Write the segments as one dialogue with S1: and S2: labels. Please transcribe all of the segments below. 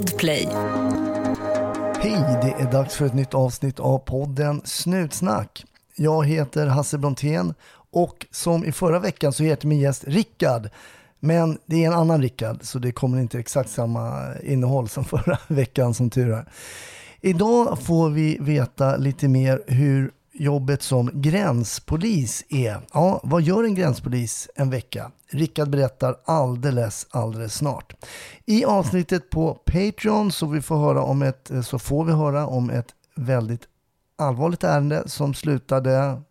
S1: Podplay.
S2: Hej, det är dags för ett nytt avsnitt av podden Snutsnack. Jag heter Hasse Brontén och som i förra veckan så heter min gäst Rickard. Men det är en annan Rickard så det kommer inte exakt samma innehåll som förra veckan som tur är. Idag får vi veta lite mer hur jobbet som gränspolis är. Ja, vad gör en gränspolis en vecka? Rickard berättar alldeles, alldeles snart. I avsnittet på Patreon så, vi får höra om ett, så får vi höra om ett väldigt allvarligt ärende som slutade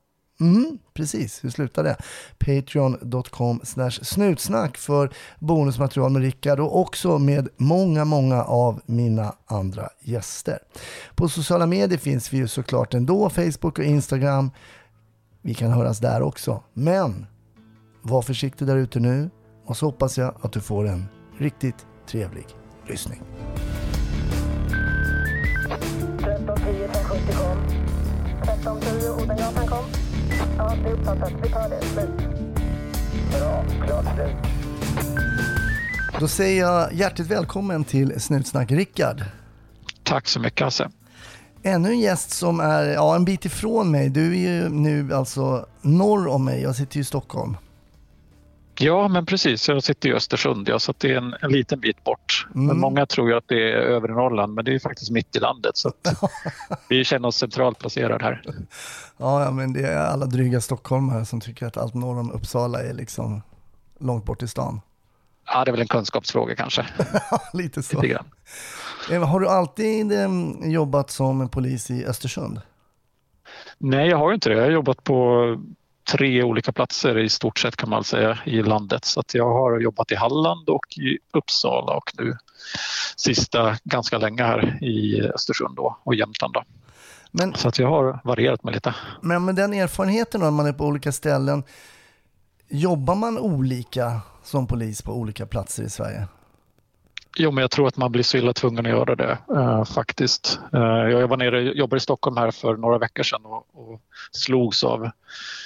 S2: Mm, precis, hur slutar det? Patreon.com snutsnack för bonusmaterial med Rickard och också med många, många av mina andra gäster. På sociala medier finns vi ju såklart ändå, Facebook och Instagram. Vi kan höras där också. Men var försiktig där ute nu och så hoppas jag att du får en riktigt trevlig lyssning.
S3: 1310 1070 kom. 1310 Odengatan kom. Ja, det är uppfattat. Vi tar det. Slut. Bra. Klart slut.
S2: Då säger jag hjärtligt välkommen till Snutsnack Rickard.
S4: Tack så mycket Hasse.
S2: Ännu en gäst som är ja, en bit ifrån mig. Du är ju nu alltså norr om mig. Jag sitter ju i Stockholm.
S4: Ja, men precis. Jag sitter i Östersund, ja, så det är en, en liten bit bort.
S2: Mm.
S4: Men många tror ju att det är övre Norrland, men det är faktiskt mitt i landet. Så vi känner oss centralt placerade här.
S2: Ja, men det är alla dryga stockholmare som tycker att allt norr om Uppsala är liksom långt bort i stan.
S4: Ja, det är väl en kunskapsfråga kanske.
S2: Lite så.
S4: Lite.
S2: Eh, Har du alltid eh, jobbat som polis i Östersund?
S4: Nej, jag har inte det. Jag har jobbat på tre olika platser i stort sett kan man säga i landet. Så att jag har jobbat i Halland och i Uppsala och nu sista ganska länge här i Östersund då, och Jämtland. Då.
S2: Men,
S4: Så att jag har varierat mig lite.
S2: men med den erfarenheten då, när man är på olika ställen, jobbar man olika som polis på olika platser i Sverige?
S4: Jo, men jag tror att man blir så illa tvungen att göra det eh, faktiskt. Eh, jag var nere, jobbade i Stockholm här för några veckor sedan och, och slogs av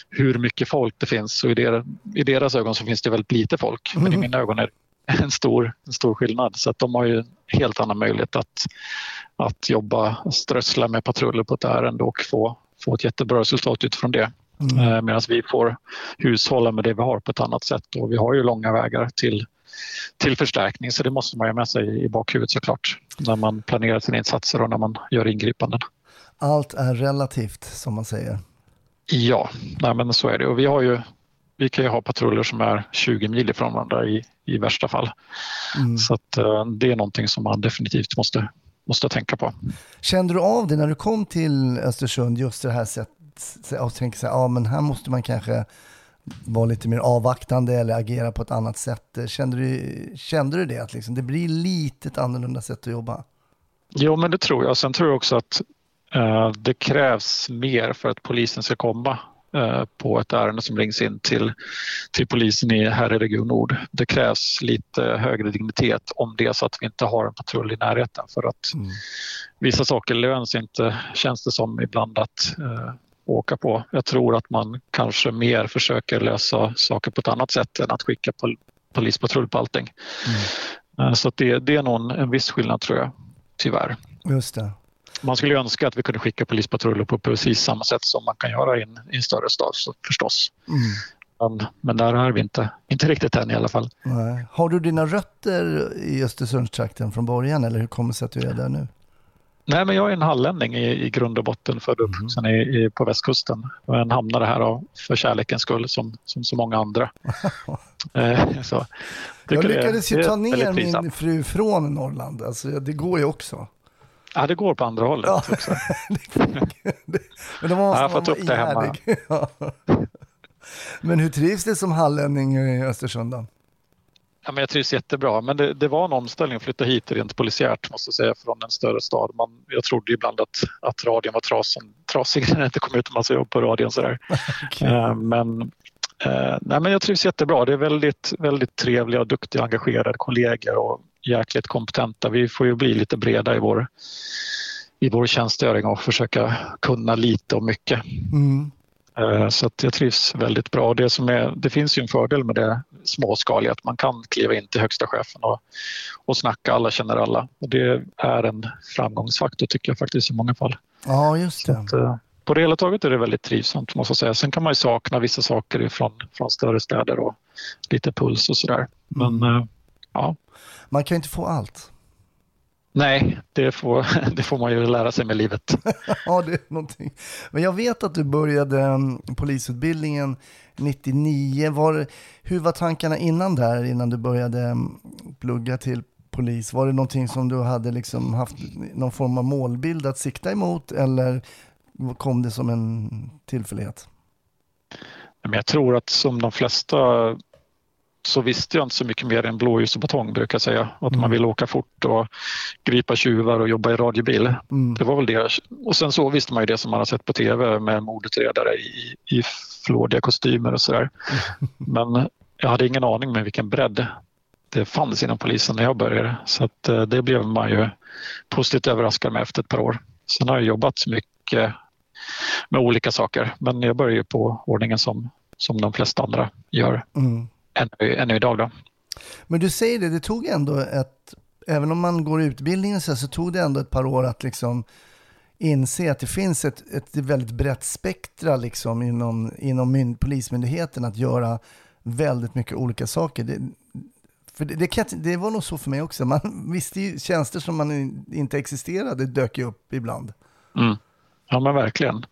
S4: hur mycket folk det finns. Och i, der, I deras ögon så finns det väldigt lite folk, men i mina ögon är det en stor, en stor skillnad. Så att de har ju en helt annan möjlighet att, att jobba, strössla med patruller på ett ärende och få, få ett jättebra resultat utifrån det. Eh, Medan vi får hushålla med det vi har på ett annat sätt och vi har ju långa vägar till till förstärkning så det måste man ha med sig i bakhuvudet såklart när man planerar sina insatser och när man gör ingripanden.
S2: Allt är relativt som man säger.
S4: Ja, nej men så är det och vi har ju vi kan ju ha patruller som är 20 mil ifrån varandra i, i värsta fall.
S2: Mm.
S4: Så att, eh, det är någonting som man definitivt måste, måste tänka på.
S2: Kände du av det när du kom till Östersund, just det här sättet, tänkte så här, ja men här måste man kanske vara lite mer avvaktande eller agera på ett annat sätt. Kände du, kände du det, att liksom, det blir lite ett annorlunda sätt att jobba?
S4: Jo, men det tror jag. Sen tror jag också att eh, det krävs mer för att polisen ska komma eh, på ett ärende som rings in till, till polisen i, här i Region Nord. Det krävs lite högre dignitet om det är så att vi inte har en patrull i närheten för att
S2: Mm.
S4: vissa saker löns inte, känns det som ibland att eh, åka på. Jag tror att man kanske mer försöker lösa saker på ett annat sätt än att skicka pol polispatrull på allting. Eh, Så det, det är nog en, viss skillnad tror jag, tyvärr.
S2: Just det.
S4: Man skulle önska att vi kunde skicka polispatruller på precis samma sätt som man kan göra i en, i en större stad förstås.
S2: Mm.
S4: Men, men där är vi inte, inte riktigt än i alla fall.
S2: Nej. Har du dina rötter i Östersundstrakten från början eller hur kommer det sig att du är där nu?
S4: Nej, men jag är en hallänning i, i grund och botten, född och uppvuxen i, i, på västkusten. Men hamnade här av, för kärlekens skull som, som så många andra. Eh, så,
S2: Jag
S4: det-
S2: lyckades ju ta ner min fru från Norrland. Alltså, det går ju också.
S4: Ja, det går på andra hållet
S2: Ja.
S4: också.
S2: Men då måste
S4: Ja, jag ta
S2: vara
S4: upp det hemma.
S2: Ja. Men hur trivs det som hallänning i Östersund då?
S4: Ja, men jag trivs jättebra, men det, det var en omställning att flytta hit rent polisiärt måste jag säga från en större stad. Man, jag trodde ibland att, att radion var trasen, trasig när det inte kom ut en massa jobb på radion. Sådär. Eh, men, eh, nej, men jag trivs jättebra. Det är väldigt, väldigt trevliga, och duktiga, engagerade kollegor och jäkligt kompetenta. Vi får ju bli lite breda i vår, i vår tjänstgöring och försöka kunna lite och mycket.
S2: Mm.
S4: Eh, så jag trivs väldigt bra. Det, som är, det finns ju en fördel med det småskaliga, att man kan kliva in till högsta chefen och, och snacka, alla känner alla. Och det är en framgångsfaktor tycker jag faktiskt i många fall.
S2: Ja, just det.
S4: Att, eh, på det hela taget är det väldigt trivsamt måste jag säga. Sen kan man ju sakna vissa saker från, från större städer och lite puls och sådär. Men
S2: Mm.
S4: ja,
S2: Man kan ju inte få allt.
S4: Nej, det får, det får man ju lära sig med livet.
S2: Ja, det är någonting. Men jag vet att du började mm, polisutbildningen 99. Var, hur var tankarna innan där, innan du började mm, plugga till polis? Var det någonting som du hade liksom haft någon form av målbild att sikta emot eller kom det som en tillfällighet?
S4: Men jag tror att som de flesta så visste jag inte så mycket mer än blåljus och batong brukar jag säga. Att man
S2: Mm.
S4: vill åka fort och gripa tjuvar och jobba i radiobil.
S2: Mm.
S4: Det var väl det. Och sen så visste man ju det som man har sett på tv med mordutredare i, i flådiga kostymer och sådär. Men jag hade ingen aning med vilken bredd det fanns inom polisen när jag började. Så att eh, det blev man ju positivt överraskad med efter ett par år. Sen har jag jobbat mycket med olika saker. Men jag började ju på ordningen som, som de flesta andra gör
S2: Mm.
S4: Ännu, ännu idag. Då.
S2: Men du säger det, det tog ändå ett, även om man går utbildningen så, så tog det ändå ett par år att liksom inse att det finns ett, ett väldigt brett spektra liksom inom, inom myn, polismyndigheten att göra väldigt mycket olika saker. Det, för det, det, kan, det var nog så för mig också. Man visste ju tjänster som man inte existerade dök ju upp ibland.
S4: Mm. Ja men verkligen.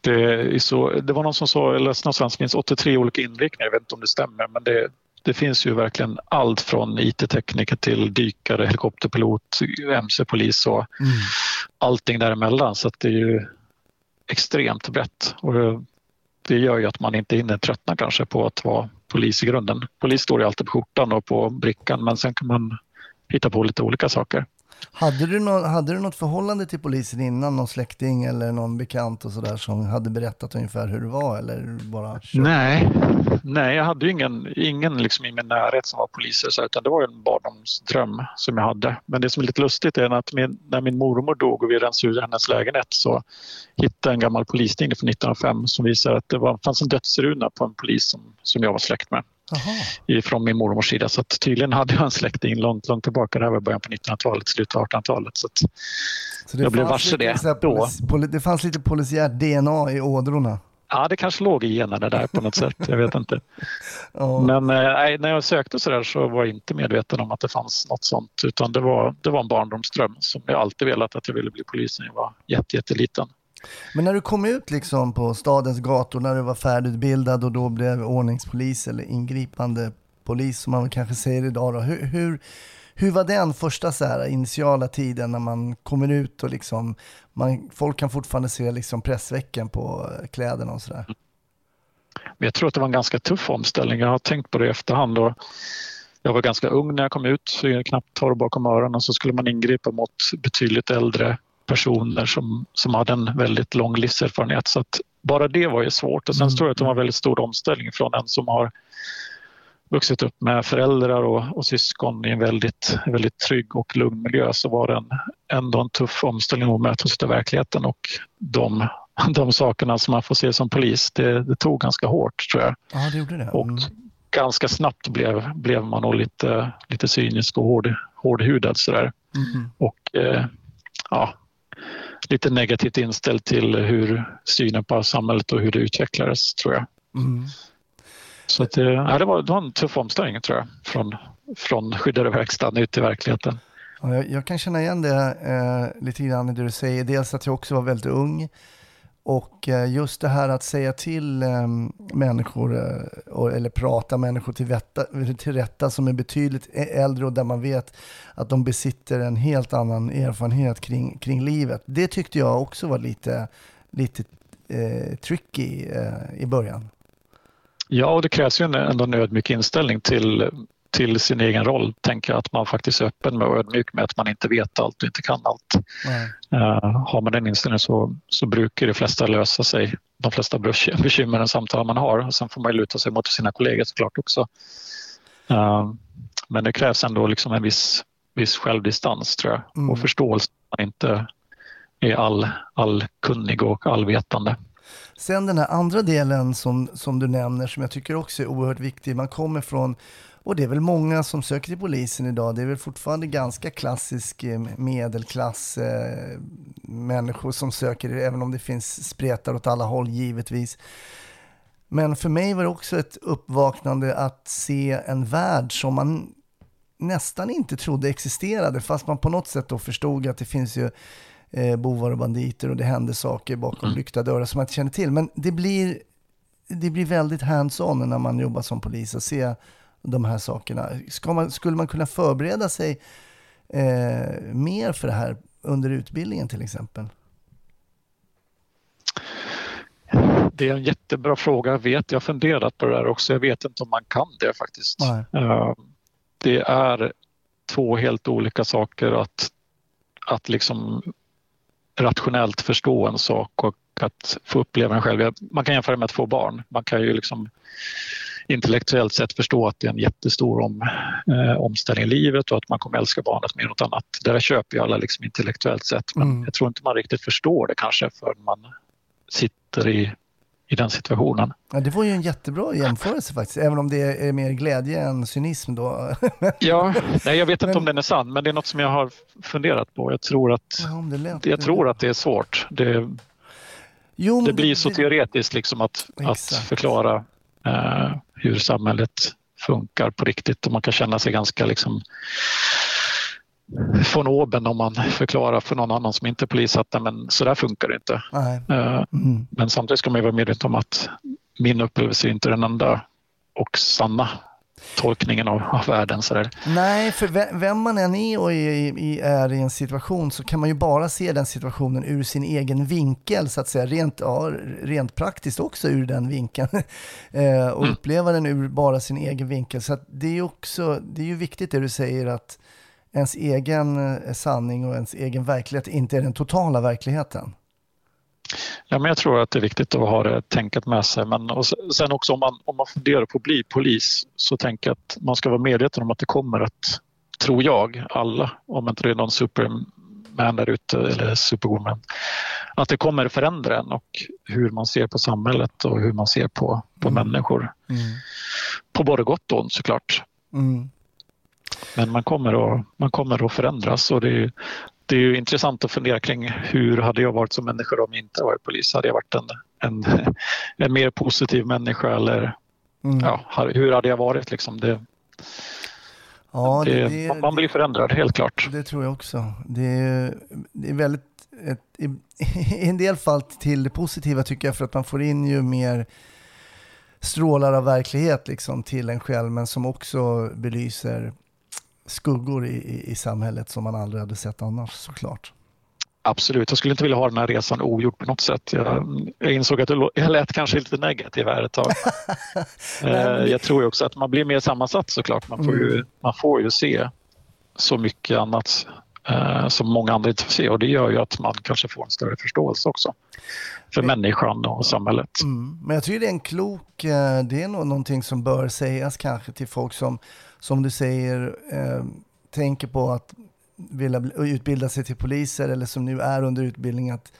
S4: Det, så, det var någon som sa, jag läste någonstans, det finns 83 olika inriktningar, jag vet inte om det stämmer, men det, det finns ju verkligen allt från IT-tekniker till dykare, helikopterpilot, mc-polis och allting däremellan. Så det är ju extremt brett. Och det gör ju att man inte hinner tröttna kanske på att vara polis i grunden. Polis står ju alltid på skjortan och på brickan men sen kan man hitta på lite olika saker.
S2: Hade du, någon, hade du något förhållande till polisen innan? Någon släkting eller någon bekant och sådär som hade berättat ungefär hur det var? Eller bara kört?
S4: Nej, nej jag hade ju ingen, ingen liksom i min närhet som var poliser så, utan det var ju en barndomsdröm som jag hade. Men det som är lite lustigt är att min, när min mormor dog och vi rensade ur hennes lägenhet så hittade jag en gammal polistidning från 1905 som visar att det var, fanns en dödsruna på en polis som, som jag var släkt med från min mormors sida. Så tydligen hade jag en släkting långt, långt tillbaka. Det här var början på 1900-talet, slutet av 1800-talet. Så
S2: Så det
S4: Jag blev varse det då.
S2: Polis, poli, det fanns lite polisiärt DNA i ådrorna.
S4: ja, det kanske låg i generna där på något sätt. Jag vet inte.
S2: Ja.
S4: Men eh, när jag sökte så där så var jag inte medveten om att det fanns något sånt. Utan det var, det var en barndomsdröm som jag alltid velat att jag ville bli polis när jag var jätte, jätteliten.
S2: Men när du kom ut liksom på stadens gator, när du var färdigutbildad och då blev ordningspolis eller ingripande polis som man kanske säger idag då. Hur, hur, hur var den första så här initiala tiden när man kommer ut och liksom, man, folk kan fortfarande se liksom pressvecken på eh, kläderna och sådär?
S4: Jag tror att det var en ganska tuff omställning. Jag har tänkt på det i efterhand. Och jag var ganska ung när jag kom ut, så jag knappt torr bakom öronen. Och så skulle man ingripa mot betydligt äldre personer som, som hade en väldigt lång livserfarenhet. Så att bara det var ju svårt. Och sen
S2: Mm.
S4: tror jag att det var en väldigt stor omställning från en som har vuxit upp med föräldrar och, och syskon i en väldigt, väldigt trygg och lugn miljö så var det en, ändå en tuff omställning att möta sig av verkligheten och de, de sakerna som man får se som polis. Det, det tog ganska hårt tror jag.
S2: Ja, det gjorde det.
S4: Och
S2: Mm.
S4: ganska snabbt blev, blev man nog lite, lite cynisk och hård, hårdhudad sådär.
S2: Mhm.
S4: Och eh, ja, lite negativt inställd till hur synen på samhället och hur det utvecklades tror jag.
S2: Mm.
S4: Så att, eh, ja, det, var, det var en tuff omställning tror jag från, från skyddade verkstaden ut i verkligheten.
S2: Ja, jag, jag kan känna igen det eh, lite grann i det du säger. Dels att jag också var väldigt ung. Och eh, just det här att säga till ehm, människor, eh, eller prata människor till, vetta, till rätta som är betydligt äldre och där man vet att de besitter en helt annan erfarenhet kring, kring livet. Det tyckte jag också var lite, lite eh, tricky eh, i början.
S4: Ja, och det krävs ju en, ändå en ödmjuk inställning till, till sin egen roll. Tänker jag att man faktiskt är öppen med och ödmjuk med att man inte vet allt och inte kan allt.
S2: Nej.
S4: Uh, har man den inställningen så, så brukar de flesta lösa sig. De flesta bekymmer och samtal man har. Och sen får man luta sig mot sina kollegor såklart också. Uh, men det krävs ändå liksom en viss, viss självdistans tror jag
S2: Mm.
S4: och förståelse att man inte är all, allkunnig och allvetande.
S2: Sen den här andra delen som, som du nämner som jag tycker också är oerhört viktig. Man kommer från, och det är väl många som söker till polisen idag, det är väl fortfarande ganska klassisk eh, medelklass eh, människor som söker, även om det finns spretar åt alla håll givetvis. Men för mig var det också ett uppvaknande att se en värld som man nästan inte trodde existerade, fast man på något sätt då förstod att det finns ju eh, bovar och banditer och det händer saker bakom mm. lyckta dörrar som man inte känner till. Men det blir, det blir väldigt hands-on när man jobbar som polis och se de här sakerna. Man, skulle man kunna förbereda sig eh, mer för det här under utbildningen till exempel?
S4: Det är en jättebra fråga. Jag vet, jag har funderat på det där också. Jag vet inte om man kan det faktiskt. Uh, det är två helt olika saker att, att liksom rationellt förstå en sak och att få uppleva den själv. Man kan jämföra med att få barn. Man kan ju liksom intellektuellt sett förstå att det är en jättestor om, eh, omställning i livet och att man kommer älska barnet mer än något annat. Det där köper ju alla liksom intellektuellt sett men mm. jag tror inte man riktigt förstår det kanske förrän man sitter i i den situationen.
S2: Ja, det var ju en jättebra jämförelse faktiskt, även om det är mer glädje än cynism då.
S4: ja, nej, jag vet inte men... om den är sann, men det är något som jag har funderat på. Jag tror att, ja, lät, jag tror att det är svårt. Det, jo, det blir så det... teoretiskt liksom att, att förklara hur samhället funkar på riktigt och man kan känna sig ganska liksom från oben om man förklarar för någon annan som inte är polis att men så där funkar det inte. Eh, mm. Men samtidigt ska man vara medveten om att min upplevelse är inte den enda och sanna tolkningen av, av världen. Så där.
S2: Nej, för vem man än är och är, är i en situation så kan man ju bara se den situationen ur sin egen vinkel, så att säga. Rent, ja, rent praktiskt också ur den vinkeln. Eh, och mm. uppleva den ur bara sin egen vinkel. Så det är också, det är ju viktigt det du säger att ens egen eh, sanning och ens egen verklighet inte är den totala verkligheten.
S4: Ja, men jag tror att det är viktigt att ha det tänket med sig. Men och sen också om man, om man funderar på att bli polis så tänker jag att man ska vara medveten om att det kommer att, tror jag, alla, om inte det är någon superman där ute eller superwoman, att det kommer förändra en och hur man ser på samhället och hur man ser på, på mm. människor. Mm. På både gott och ont såklart. Mm. Men man kommer att, man kommer att förändras och det är, det är ju intressant att fundera kring hur hade jag varit som människa om jag inte varit polis? Hade jag varit en, en, en mer positiv människa eller mm. ja, hur hade jag varit? Liksom det, ja, det, det, man blir förändrad, helt klart.
S2: Det tror jag också. Det är, det är väldigt, ett, i, i en del fall till det positiva tycker jag för att man får in ju mer strålar av verklighet liksom till en själv men som också belyser skuggor i, i, samhället som man aldrig hade sett annars såklart.
S4: Absolut, jag skulle inte vilja ha den här resan ogjord på något sätt. Jag, jag insåg att jag lät kanske lite negativ här ett tag. Eh, jag tror också att man blir mer sammansatt såklart. Man får, mm. ju, man får ju se så mycket annat som många andra inte får se och det gör ju att man kanske får en större förståelse också för Men, människan och samhället.
S2: Mm. Men jag tycker det är en klok, eh, det är nog någonting som bör sägas kanske till folk som som du säger, eh, tänker på att vilja utbilda sig till poliser eller som nu är under utbildning, att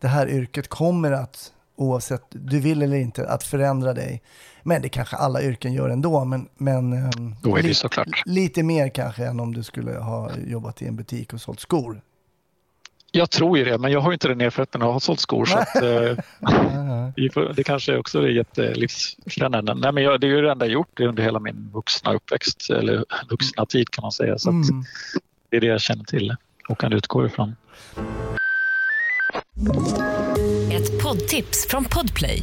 S2: det här yrket kommer att, oavsett du vill eller inte, att förändra dig. Men det kanske alla yrken gör ändå, men, men
S4: eh, li
S2: lite mer kanske än om du skulle ha jobbat i en butik och sålt skor.
S4: Jag tror ju det, men jag har inte den erfarenheten av ha sålt skor. så att, eh, det kanske också är jättelivsförändrande. Nej, men jag, det är ju det enda jag gjort under hela min vuxna uppväxt, eller vuxna tid kan man säga. Så mm. Det är det jag känner till och kan utgå ifrån.
S1: Ett poddtips från Podplay.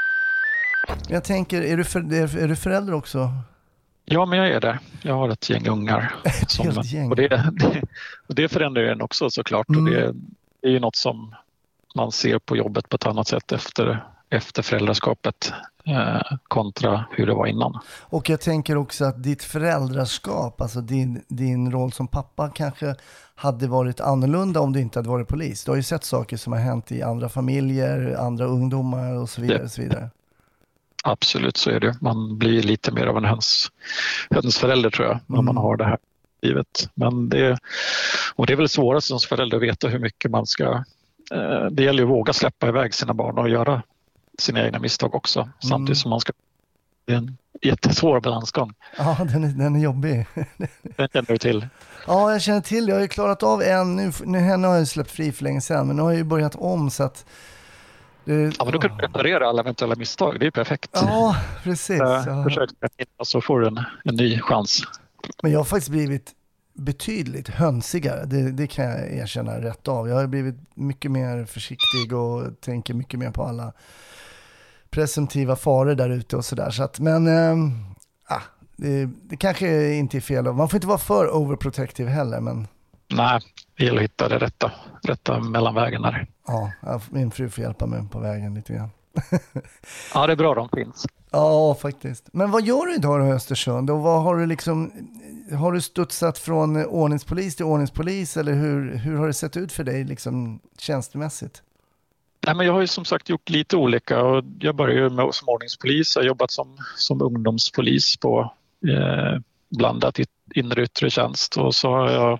S2: Jag tänker, är du, för, är du förälder också?
S4: Ja, men jag är det. Jag har ett gäng ungar.
S2: Ett som, helt gäng.
S4: Och det, det, det förändrar en också såklart. Mm. Och det, det är ju något som man ser på jobbet på ett annat sätt efter, efter föräldraskapet eh, kontra hur det var innan.
S2: Och jag tänker också att ditt föräldraskap, alltså din, din roll som pappa kanske hade varit annorlunda om du inte hade varit polis. Du har ju sett saker som har hänt i andra familjer, andra ungdomar och så vidare. Och så vidare.
S4: Absolut så är det. Man blir lite mer av en höns, hönsförälder tror jag, när man
S2: Mm.
S4: har det här livet. Men det, och det är väl svårast som förälder att veta hur mycket man ska... Eh, det gäller ju att våga släppa iväg sina barn och göra sina egna misstag också. Samtidigt som man ska... Det är en jättesvår balansgång.
S2: Ja, den är, den är jobbig.
S4: Den känner du till.
S2: Ja, jag känner till. Jag har ju klarat av en. Nu, nu henne har jag släppt fri för länge sedan, men nu har jag ju börjat om så att... Det,
S4: Ja, men då kan du reparera alla eventuella misstag. Det är perfekt.
S2: Ja, precis.
S4: Eh,
S2: Ja.
S4: Försök och så får du en, en ny chans.
S2: Men jag har faktiskt blivit betydligt hönsigare. Det, det kan jag erkänna rätt av. Jag har blivit mycket mer försiktig och tänker mycket mer på alla presumtiva faror där ute och sådär. Så att, men ah, det, det kanske inte är fel. Man får inte vara för overprotective heller, men
S4: Nej, det gäller att hitta det rätta, rätta mellanvägen där.
S2: Ja, min fru får hjälpa mig på vägen lite grann.
S4: Ja, det är bra de finns.
S2: Ja, faktiskt. Men vad gör du idag då i Östersund? Och vad har du liksom, har du studsat från ordningspolis till ordningspolis eller hur, hur har det sett ut för dig liksom tjänstemässigt?
S4: Nej, men jag har ju som sagt gjort lite olika och jag började med, som ordningspolis. Jag har jobbat som, som ungdomspolis på eh, blandat inre och yttre tjänst och så har jag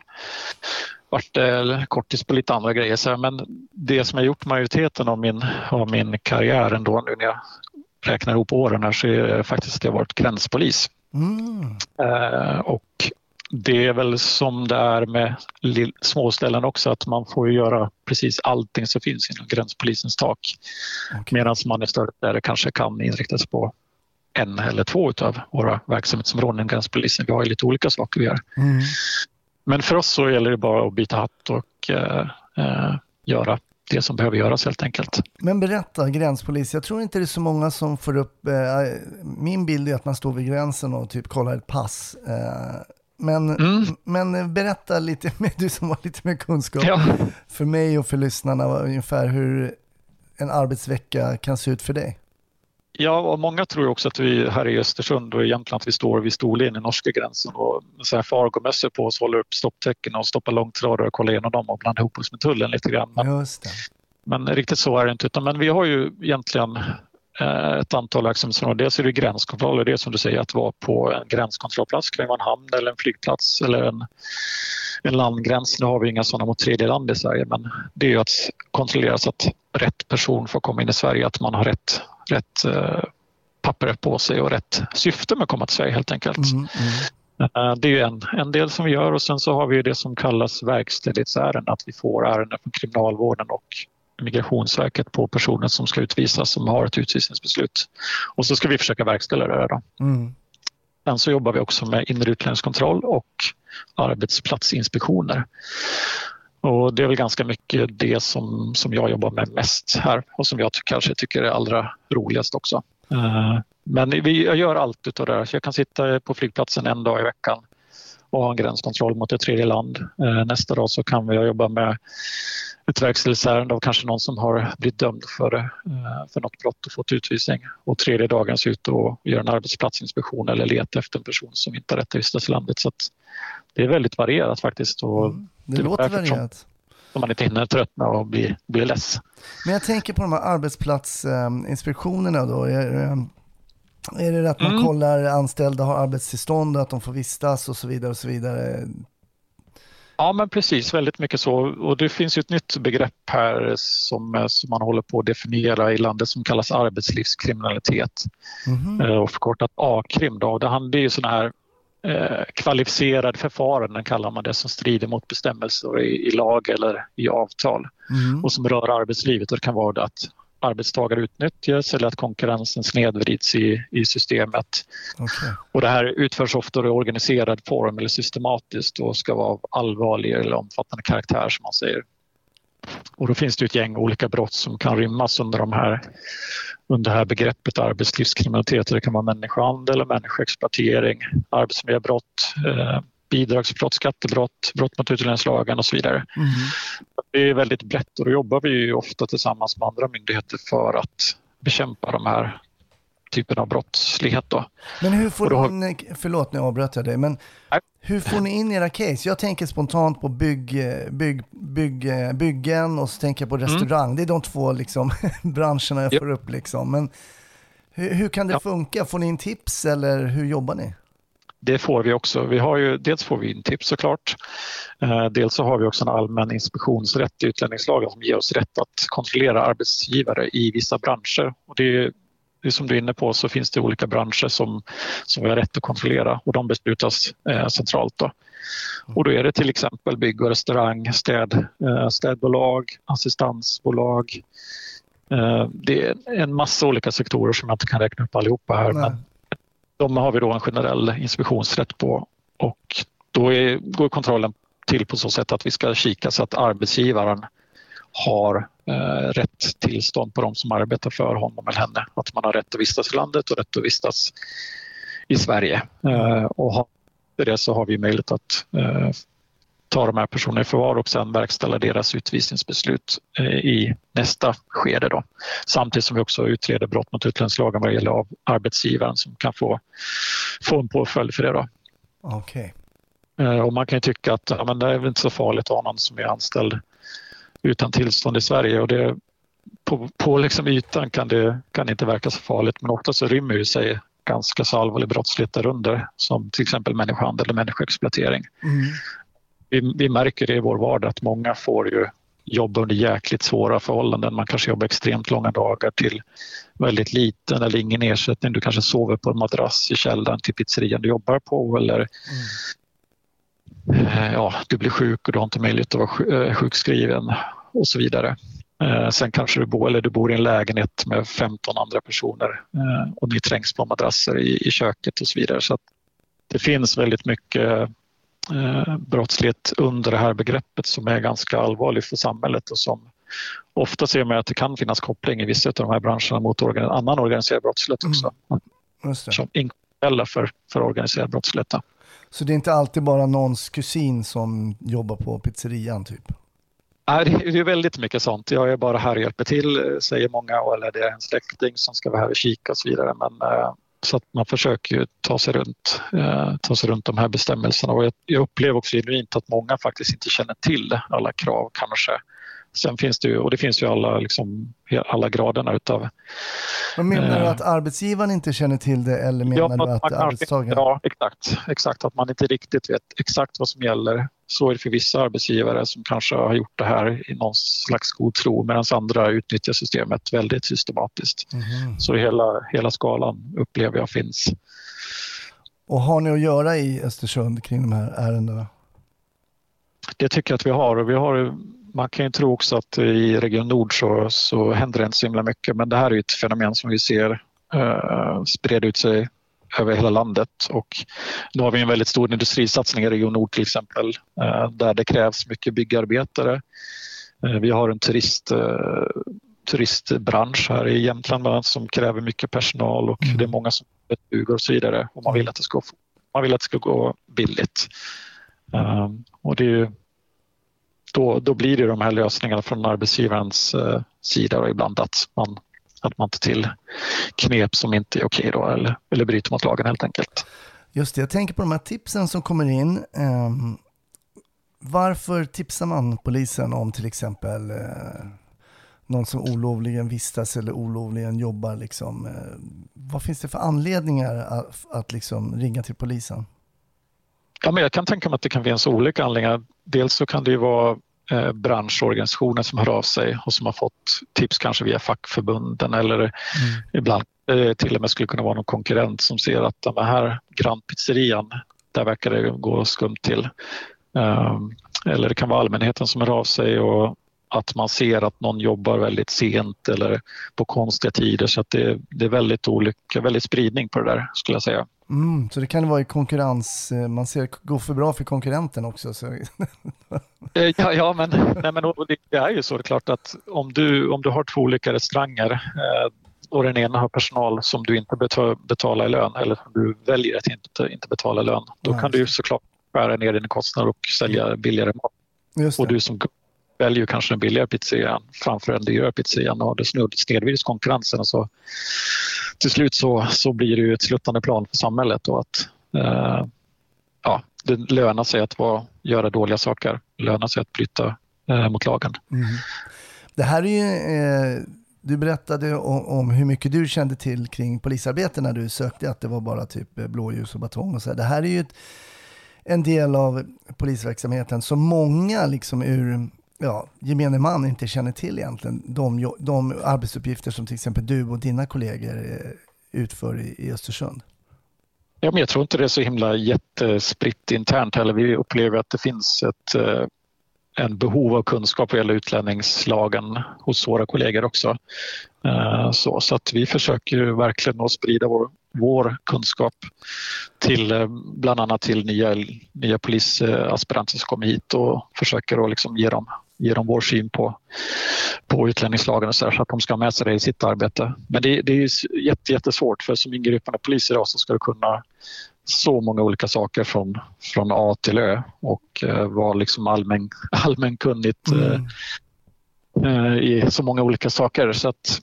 S4: varit eh, kortis på lite andra grejer. Så, här, men det som jag gjort majoriteten av min, av min karriär ändå nu när jag räknar ihop åren här så är det faktiskt att jag har varit gränspolis.
S2: Mm.
S4: Eh, och det är väl som det är med småställen också att man får göra precis allting som finns inom gränspolisens tak.
S2: Okej.
S4: Medan man i större städer kanske kan inrikta sig på en eller två av våra verksamhetsområden inom gränspolisen. Vi har ju lite olika saker vi gör.
S2: Mm.
S4: Men för oss så gäller det bara att byta hatt och eh, eh, göra det som behöver göras helt enkelt.
S2: Men berätta, gränspolis. Jag tror inte det är så många som får upp... Eh, min bild är att man står vid gränsen och typ kollar ett pass. Eh, men,
S4: Mm.
S2: men berätta lite mer, du som har lite mer kunskap.
S4: Ja.
S2: För mig och för lyssnarna ungefär hur en arbetsvecka kan se ut för dig.
S4: Ja, och många tror också att vi här i Östersund och i Jämtland att vi står vid storlinjen, norska gränsen och så här fargomössor på oss håller upp stopptecken och stoppar långtradare och kollar igenom dem och blandar ihop oss med tullen lite grann. Men, men riktigt så är det inte. Utan, men vi har ju egentligen eh, ett antal verksamhetsområden. Dels är det gränskontroller, det är som du säger att vara på en gränskontrollplats. Det kan vara en hamn eller en flygplats eller en, en landgräns. Nu har vi inga sådana mot tredje land i Sverige men det är ju att kontrollera så att rätt person får komma in i Sverige, att man har rätt, rätt eh, papper på sig och rätt syfte med att komma till Sverige helt enkelt.
S2: Mm, mm.
S4: Eh, Det är ju en, en del som vi gör och sen så har vi det som kallas verkställighetsärenden, att vi får ärenden från Kriminalvården och Migrationsverket på personer som ska utvisas som har ett utvisningsbeslut. Och så ska vi försöka verkställa det. Då.
S2: Mm.
S4: Sen så jobbar vi också med inre utlänningskontroll och arbetsplatsinspektioner. Och det är väl ganska mycket det som, som jag jobbar med mest här och som jag kanske tycker är allra roligast också. Eh, men vi, jag gör allt utav det här. Så jag kan sitta på flygplatsen en dag i veckan och ha en gränskontroll mot ett tredje land. Eh, nästa dag så kan jag jobba med ett verkställighetsärende av kanske någon som har blivit dömd för, eh, för något brott och fått utvisning. Och tredje dagen så ut och göra en arbetsplatsinspektion eller leta efter en person som inte har rätt att vistas i landet. Så att det är väldigt varierat faktiskt och mm.
S2: Det,
S4: Det är
S2: låter varierat.
S4: om man inte hinner tröttna och bli, bli less.
S2: Men jag tänker på de här arbetsplatsinspektionerna då. Är, det- är det att man
S4: Mm.
S2: kollar anställda har arbetstillstånd, att de får vistas och så vidare och så vidare?
S4: Ja, men precis. Väldigt mycket så. Och det finns ju ett nytt begrepp här som, eh, som man håller på att definiera i landet som kallas arbetslivskriminalitet. Eh, och förkortat A-krim. Då. Det handlar ju sådana här eh, kvalificerad förfaranden kallar man det som strider mot bestämmelser i, i lag eller i avtal
S2: Mm.
S4: och som rör arbetslivet. Och det kan vara att arbetstagare utnyttjas eller att konkurrensen snedvrids i, i systemet.
S2: Okej.
S4: Och det här utförs ofta i organiserad form eller systematiskt och ska vara av allvarlig eller omfattande karaktär som man säger. Och då finns det ett gäng olika brott som kan rymmas under, de här, under det här begreppet arbetslivskriminalitet. Det kan vara människohandel, människoexploatering, arbetsmiljöbrott, eh, bidragsbrott, skattebrott, brott mot utlänningslagen och så vidare.
S2: Mhm.
S4: Det är väldigt brett och då jobbar vi ju ofta tillsammans med andra myndigheter för att bekämpa de här typen av brottslighet. Då.
S2: Men hur får
S4: då
S2: ni förlåt nu avbröt jag dig, men
S4: Nej.
S2: hur får ni in era case? Jag tänker spontant på bygg, bygg, bygg, byggen och så tänker jag på restaurang. Det är de två liksom, branscherna jag
S4: Ja.
S2: får upp. Liksom. Men hur, hur kan det
S4: Ja.
S2: funka? Får ni in tips eller hur jobbar ni?
S4: Det får vi också. Vi har ju, dels får vi in tips såklart. Eh, dels så har vi också en allmän inspektionsrätt i utlänningslagen som ger oss rätt att kontrollera arbetsgivare i vissa branscher. Och det det är som du är inne på så finns det olika branscher som, som vi har rätt att kontrollera och de beslutas eh, centralt. Då. Och då är det till exempel bygg och restaurang, städ, eh, städbolag, assistansbolag. Eh, det är en massa olika sektorer som jag inte kan räkna upp allihopa här.
S2: Nej.
S4: Men de har vi då en generell inspektionsrätt på och då är, går kontrollen till på så sätt att vi ska kika så att arbetsgivaren har rätt tillstånd på de som arbetar för honom eller henne. Att man har rätt att vistas i landet och rätt att vistas i Sverige. Eh, och har det så har vi möjlighet att eh, ta de här personerna i förvar och sen verkställa deras utvisningsbeslut eh, i nästa skede. Då. Samtidigt som vi också utreder brott mot utlänningslagen vad det gäller av arbetsgivaren som kan få, få en påföljd för det. Då. Eh, Och man kan ju tycka att ja, men det är väl inte så farligt att ha någon som är anställd utan tillstånd i Sverige. Och det, på på liksom ytan kan det, kan det inte verka så farligt men ofta så rymmer ju sig ganska så allvarlig brottslighet därunder som till exempel människohandel och människoexploatering.
S2: Mm.
S4: Vi, vi märker det i vår vardag att många får ju jobba under jäkligt svåra förhållanden. Man kanske jobbar extremt långa dagar till väldigt liten eller ingen ersättning. Du kanske sover på en madrass i källaren till pizzerian du jobbar på eller eh, ja, du blir sjuk och du har inte möjlighet att vara eh, sjukskriven och så vidare. Eh, Sen kanske du bor, eller du bor i en lägenhet med 15 andra personer eh, och ni trängs på madrasser i, i köket och så vidare. Så det finns väldigt mycket eh, brottslighet under det här begreppet som är ganska allvarlig för samhället och som ofta ser man att det kan finnas koppling i vissa av de här branscherna mot organ, annan organiserad brottslighet också.
S2: Det.
S4: Som inkomstkälla för, för organiserad brottslighet.
S2: Så det är inte alltid bara någons kusin som jobbar på pizzerian typ?
S4: Nej, det är- väldigt mycket sånt. Jag är bara här och hjälper till, säger många, eller det är en släkting som ska vara här och kika och så vidare. Men, eh, så att man försöker ju ta sig runt, eh, ta sig runt de här bestämmelserna. Och jag, jag upplever också genuint att många faktiskt inte känner till alla krav kanske. Sen finns det ju, och det finns ju alla, liksom, alla graderna utav
S2: Vad menar du
S4: Eh.
S2: att arbetsgivaren inte känner till det eller menar du
S4: man
S2: att
S4: kanske-
S2: arbetstagaren?
S4: Ja, exakt, exakt. Att man inte riktigt vet exakt vad som gäller. Så är det för vissa arbetsgivare som kanske har gjort det här i någon slags god tro medan andra utnyttjar systemet väldigt systematiskt.
S2: Mhm.
S4: Så hela, hela skalan upplever jag finns.
S2: Och har ni att göra i Östersund kring de här ärendena?
S4: Det tycker jag att vi har. Och vi har man kan ju tro också att i Region Nord så, så händer det inte så himla mycket men det här är ett fenomen som vi ser uh, spreda ut sig över hela landet och nu har vi en väldigt stor industrisatsning i Region Nord till exempel eh, där det krävs mycket byggarbetare. Eh, Vi har en turist, eh, turistbransch här i Jämtland bland annat som kräver mycket personal och det är många som stugor och så vidare och man vill att det ska, man vill att det ska gå billigt. Eh, Och det är ju, då, då blir det de här lösningarna från arbetsgivarens eh, sida och ibland att man att man tar till knep som inte är okej då eller, eller bryter mot lagen helt enkelt.
S2: Just det, jag tänker på de här tipsen som kommer in. Eh, varför tipsar man polisen om till exempel eh, någon som olovligen vistas eller olovligen jobbar? Liksom, eh, vad finns det för anledningar att, att liksom ringa till polisen?
S4: Ja, men jag kan tänka mig att det kan finnas olika anledningar. Dels så kan det ju vara eh, branschorganisationer som hör av sig och som har fått tips kanske via fackförbunden eller ibland eh, till och med skulle kunna vara någon konkurrent som ser att den här grannpizzerian, där verkar det gå skumt till. Um, eller det kan vara allmänheten som hör av sig och att man ser att någon jobbar väldigt sent eller på konstiga tider så att det, det är väldigt olika, väldigt spridning på det där skulle jag säga.
S2: Mm, så det kan vara i konkurrens, eh, man ser gå för bra för konkurrenten också. Så.
S4: Eh, Ja, ja men, nej, men det det är ju så det är klart att om du, om du har två olika restauranger eh, och den ena har personal som du inte beta- betalar i lön eller som du väljer att inte, inte betala lön, då
S2: Nej.
S4: kan du ju såklart skära ner dina kostnader och sälja billigare mat. Och
S2: det.
S4: du som väljer kanske den billigare pizzerian framför den dyrare pizzerian och det snedvrids konkurrensen så till slut så, så blir det ju ett sluttande plan för samhället och att eh, ja, det lönar sig att vara, göra dåliga saker, det lönar sig att bryta eh, mot lagen. Mm.
S2: Det här är ju, eh, du berättade om, om, hur mycket du kände till kring polisarbete när du sökte, att det var bara typ eh, blåljus och batong och så. Det här är ju ett, en del av polisverksamheten som många liksom ur ja, gemene man inte känner till egentligen. De, de arbetsuppgifter som till exempel du och dina kollegor eh, utför i, i Östersund.
S4: Ja, men jag tror inte det är så himla jättespritt internt heller. Vi upplever att det finns ett eh, en behov av kunskap vad gäller utlänningslagen hos våra kollegor också. Eh, så, så att vi försöker verkligen att sprida vår, vår kunskap till bland annat till nya, nya polisaspiranter som kommer hit och försöker att liksom ge, dem, ge dem vår syn på, på utlänningslagen och så, där, så att de ska ha med sig det i sitt arbete. Men det, det är jätte, jättesvårt för som ingripande polis idag så ska du kunna så många olika saker från, från A till Ö och eh, var liksom allmän, allmänkunnigt mm. eh, i så många olika saker. Så att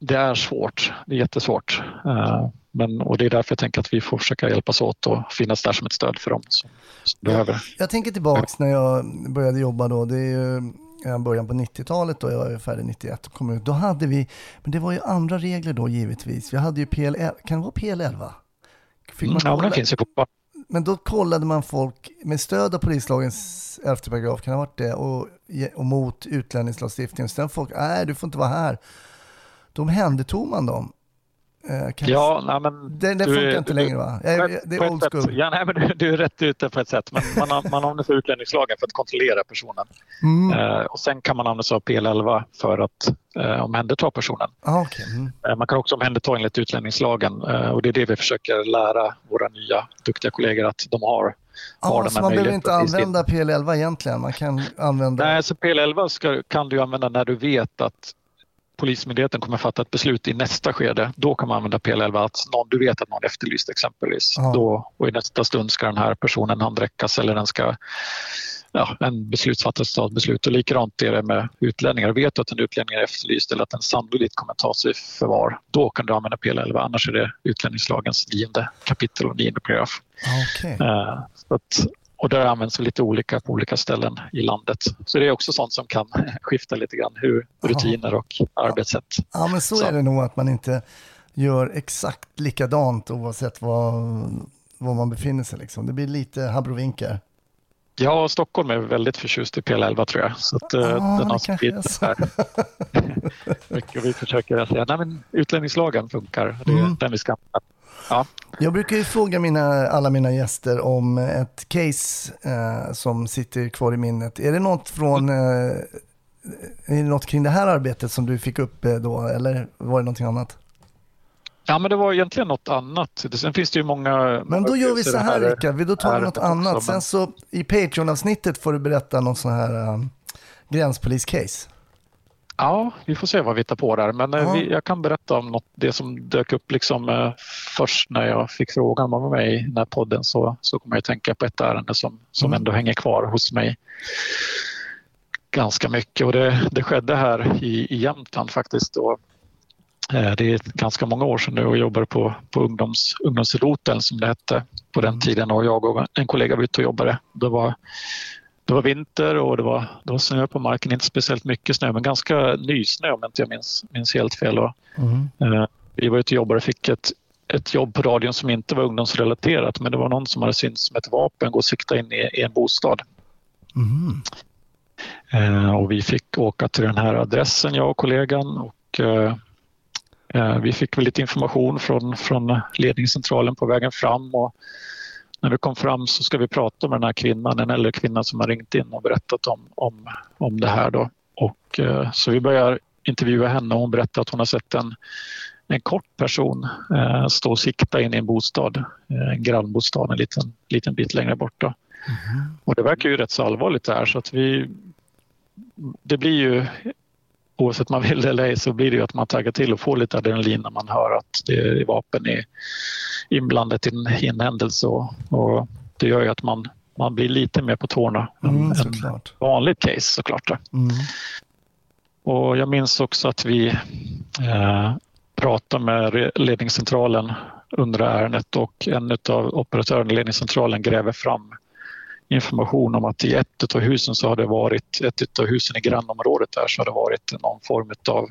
S4: det är svårt, det är jättesvårt. Eh, men, och det är därför jag tänker att vi får försöka hjälpas åt och finnas där som ett stöd för dem som, som behöver.
S2: Jag tänker tillbaks när jag började jobba då. Det är ju början på 90-talet då, jag var färdig 91 och kom ut. Då hade vi, men det var ju andra regler då givetvis. Vi hade ju PL, kan det vara PL11?
S4: Fick man ja, den finns ju på.
S2: Men då kollade man folk med stöd av polislagens 11 paragraf, kan det ha varit det, och, och mot utlänningslagstiftningen. Sen folk, nej du får inte vara här. Då omhändertog man dem.
S4: Eh, ja, nej, men
S2: det, det funkar inte längre va? Jag, det är old school.
S4: Ja, nej, men du, du, är rätt ute på ett sätt. Men man, man använder sig av utlänningslagen för att kontrollera personen. Mm. Eh, och sen kan man använda sig av PL11 för att eh, omhänderta personen.
S2: Ah, okay. mm.
S4: eh, man kan också omhänderta enligt utlänningslagen eh, och det är det vi försöker lära våra nya duktiga kollegor att de har.
S2: Ah, så man behöver inte använda PL11 egentligen? Man kan använda...
S4: Nej, så PL11 ska, kan du använda när du vet att Polismyndigheten kommer fatta ett beslut i nästa skede. Då kan man använda PL11, att någon, du vet att någon efterlyst exempelvis. Ja. Då, och I nästa stund ska den här personen handräckas eller den ska ja, en beslutsfattare ta ett beslut. Och likadant är det med utlänningar. Vet du att en utlänning är efterlyst eller att den sannolikt kommer tas i förvar, då kan du använda PL11. Annars är det utlänningslagens nionde kapitel och nionde paragraf.
S2: Okay.
S4: Eh, och det används lite olika på olika ställen i landet. Så det är också sånt som kan skifta lite grann, hur rutiner och arbetssätt.
S2: Ja, men så, så, är det nog att man inte gör exakt likadant oavsett var, var man befinner sig. Liksom. Det blir lite habrovinkar.
S4: Ja, Stockholm är väldigt förtjust i PL11 tror jag. Så att, ah, den har spridit här. Mycket vi försöker säga, nej men utlänningslagen funkar. Det är mm. den vi ska använda. Ja.
S2: Jag brukar ju fråga mina, alla mina gäster om ett case eh, som sitter kvar i minnet. Är det något från eh, är det något kring det här arbetet som du fick upp eh, då eller var det någonting annat?
S4: Ja, men det var egentligen något annat. Sen finns det ju många...
S2: Men då gör vi så här, Rickard. Då tar vi något annat. Också, men... Sen så i Patreon-avsnittet får du berätta någon sån här um, gränspolis-case.
S4: Ja, vi får se vad vi hittar på där. Men eh, vi, jag kan berätta om något, det som dök upp liksom, eh, först när jag fick frågan om att vara med i den här podden så, så kommer jag tänka på ett ärende som, som mm. ändå hänger kvar hos mig ganska mycket. Och det, det skedde här i, i Jämtland faktiskt. Och, eh, det är ganska många år sedan nu och jobbade på, på ungdoms, ungdomsroteln som det hette på den mm. tiden och jag och en kollega var ute och jobbade. Det var det var vinter och det var, det var snö på marken, inte speciellt mycket snö men ganska nysnö om inte jag minns, minns helt fel. Mm. eh, vi var ute och jobbade och fick ett, ett jobb på radion som inte var ungdomsrelaterat men det var någon som hade synts som ett vapen gå och sikta in i, i en bostad. Mm. Eh, och vi fick åka till den här adressen, jag och kollegan och eh, eh vi fick väl lite information från, från ledningscentralen på vägen fram och när vi kom fram så ska vi prata med den här kvinnan, en äldre kvinna som har ringt in och berättat om, om, om det här. Då. Och, eh, så vi börjar intervjua henne och hon berättar att hon har sett en, en kort person eh, stå och sikta in i en bostad, eh, en grannbostad en liten, liten bit längre bort. Då. Mm. Och det verkar ju rätt så allvarligt det här så att vi det blir ju oavsett man vill det eller ej så blir det ju att man taggar till och får lite adrenalin när man hör att det är vapen i, inblandat i en, händelse och, och, det gör ju att man man blir lite mer på tårna
S2: Mm,
S4: än ett vanligt case såklart.
S2: Mm.
S4: Och jag minns också att vi eh, pratade med ledningscentralen under ärendet och en av operatörerna i ledningscentralen gräver fram information om att i ett av husen så har det varit, ett av husen i grannområdet där så har det varit någon form av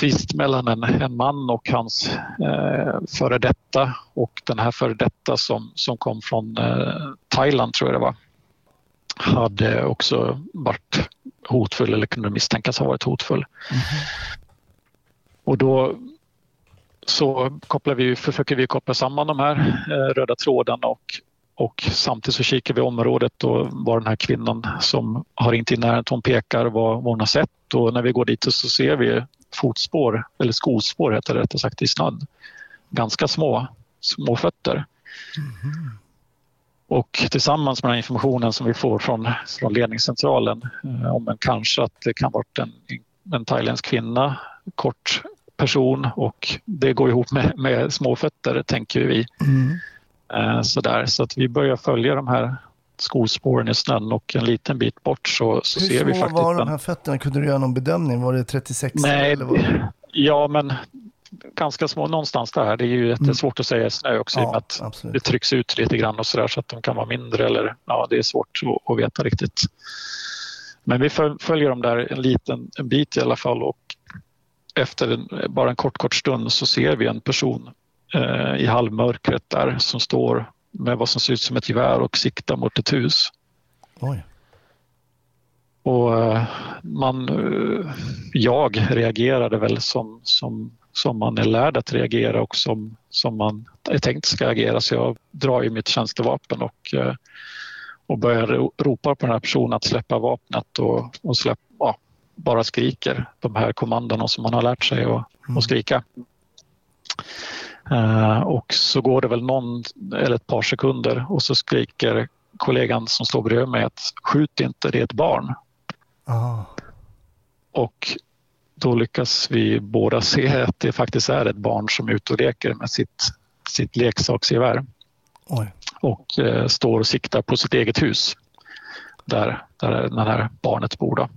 S4: tvist mellan en, en man och hans eh, före detta och den här före detta som, som kom från eh, Thailand tror jag det var hade också varit hotfull eller kunde misstänkas ha varit hotfull. Och då så kopplar vi, försöker vi koppla samman de här eh, röda trådarna och, och samtidigt så kikar vi området och var den här kvinnan som har ringt in ärendet hon pekar vad, hon har sett och när vi går dit så ser vi fotspår, eller skospår heter det rättare sagt, i snön. Ganska små, små fötter. Och tillsammans med den informationen som vi får från, från ledningscentralen eh, om en kanske att det kan varit en, en thailändsk kvinna, kort person och det går ihop med, med små fötter tänker vi.
S2: Mm.
S4: Eh, sådär. Så att vi börjar följa de här skospåren i snön och en liten bit bort så, så
S2: Hur
S4: ser vi
S2: små
S4: faktiskt
S2: var de här fötterna? Kunde du göra någon bedömning? Var det 36
S4: Nej,
S2: eller vad?
S4: ja men ganska små någonstans där. Det är ju jättesvårt att säga i snö också i och med
S2: Ja,
S4: att
S2: absolut.
S4: det trycks ut lite grann och sådär så att de kan vara mindre eller ja, det är svårt att, att veta riktigt. Men vi föl- följer dem där en liten en bit i alla fall och efter en, bara en kort, kort stund så ser vi en person i halvmörkret där som står med vad som ser ut som ett gevär och siktar mot ett hus.
S2: Oj.
S4: Och eh, man, eh, jag reagerade väl som, som, som man är lärd att reagera och som, som man är tänkt ska agera. Så jag drar ju mitt tjänstevapen och, eh, och börjar ro- ropa på den här personen att släppa vapnet och, och släpp, ja, bara skriker de här kommandona som man har lärt sig att, att skrika. Eh, och så går det väl någon eller ett par sekunder och så skriker kollegan som står bredvid mig att skjut inte, det är ett barn.
S2: Ah.
S4: Och då lyckas vi båda se att det faktiskt är ett barn som är ute och leker med sitt, sitt leksaksgevär
S2: Oj.
S4: och eh, står och siktar på sitt eget hus där, där det här barnet bor. Då.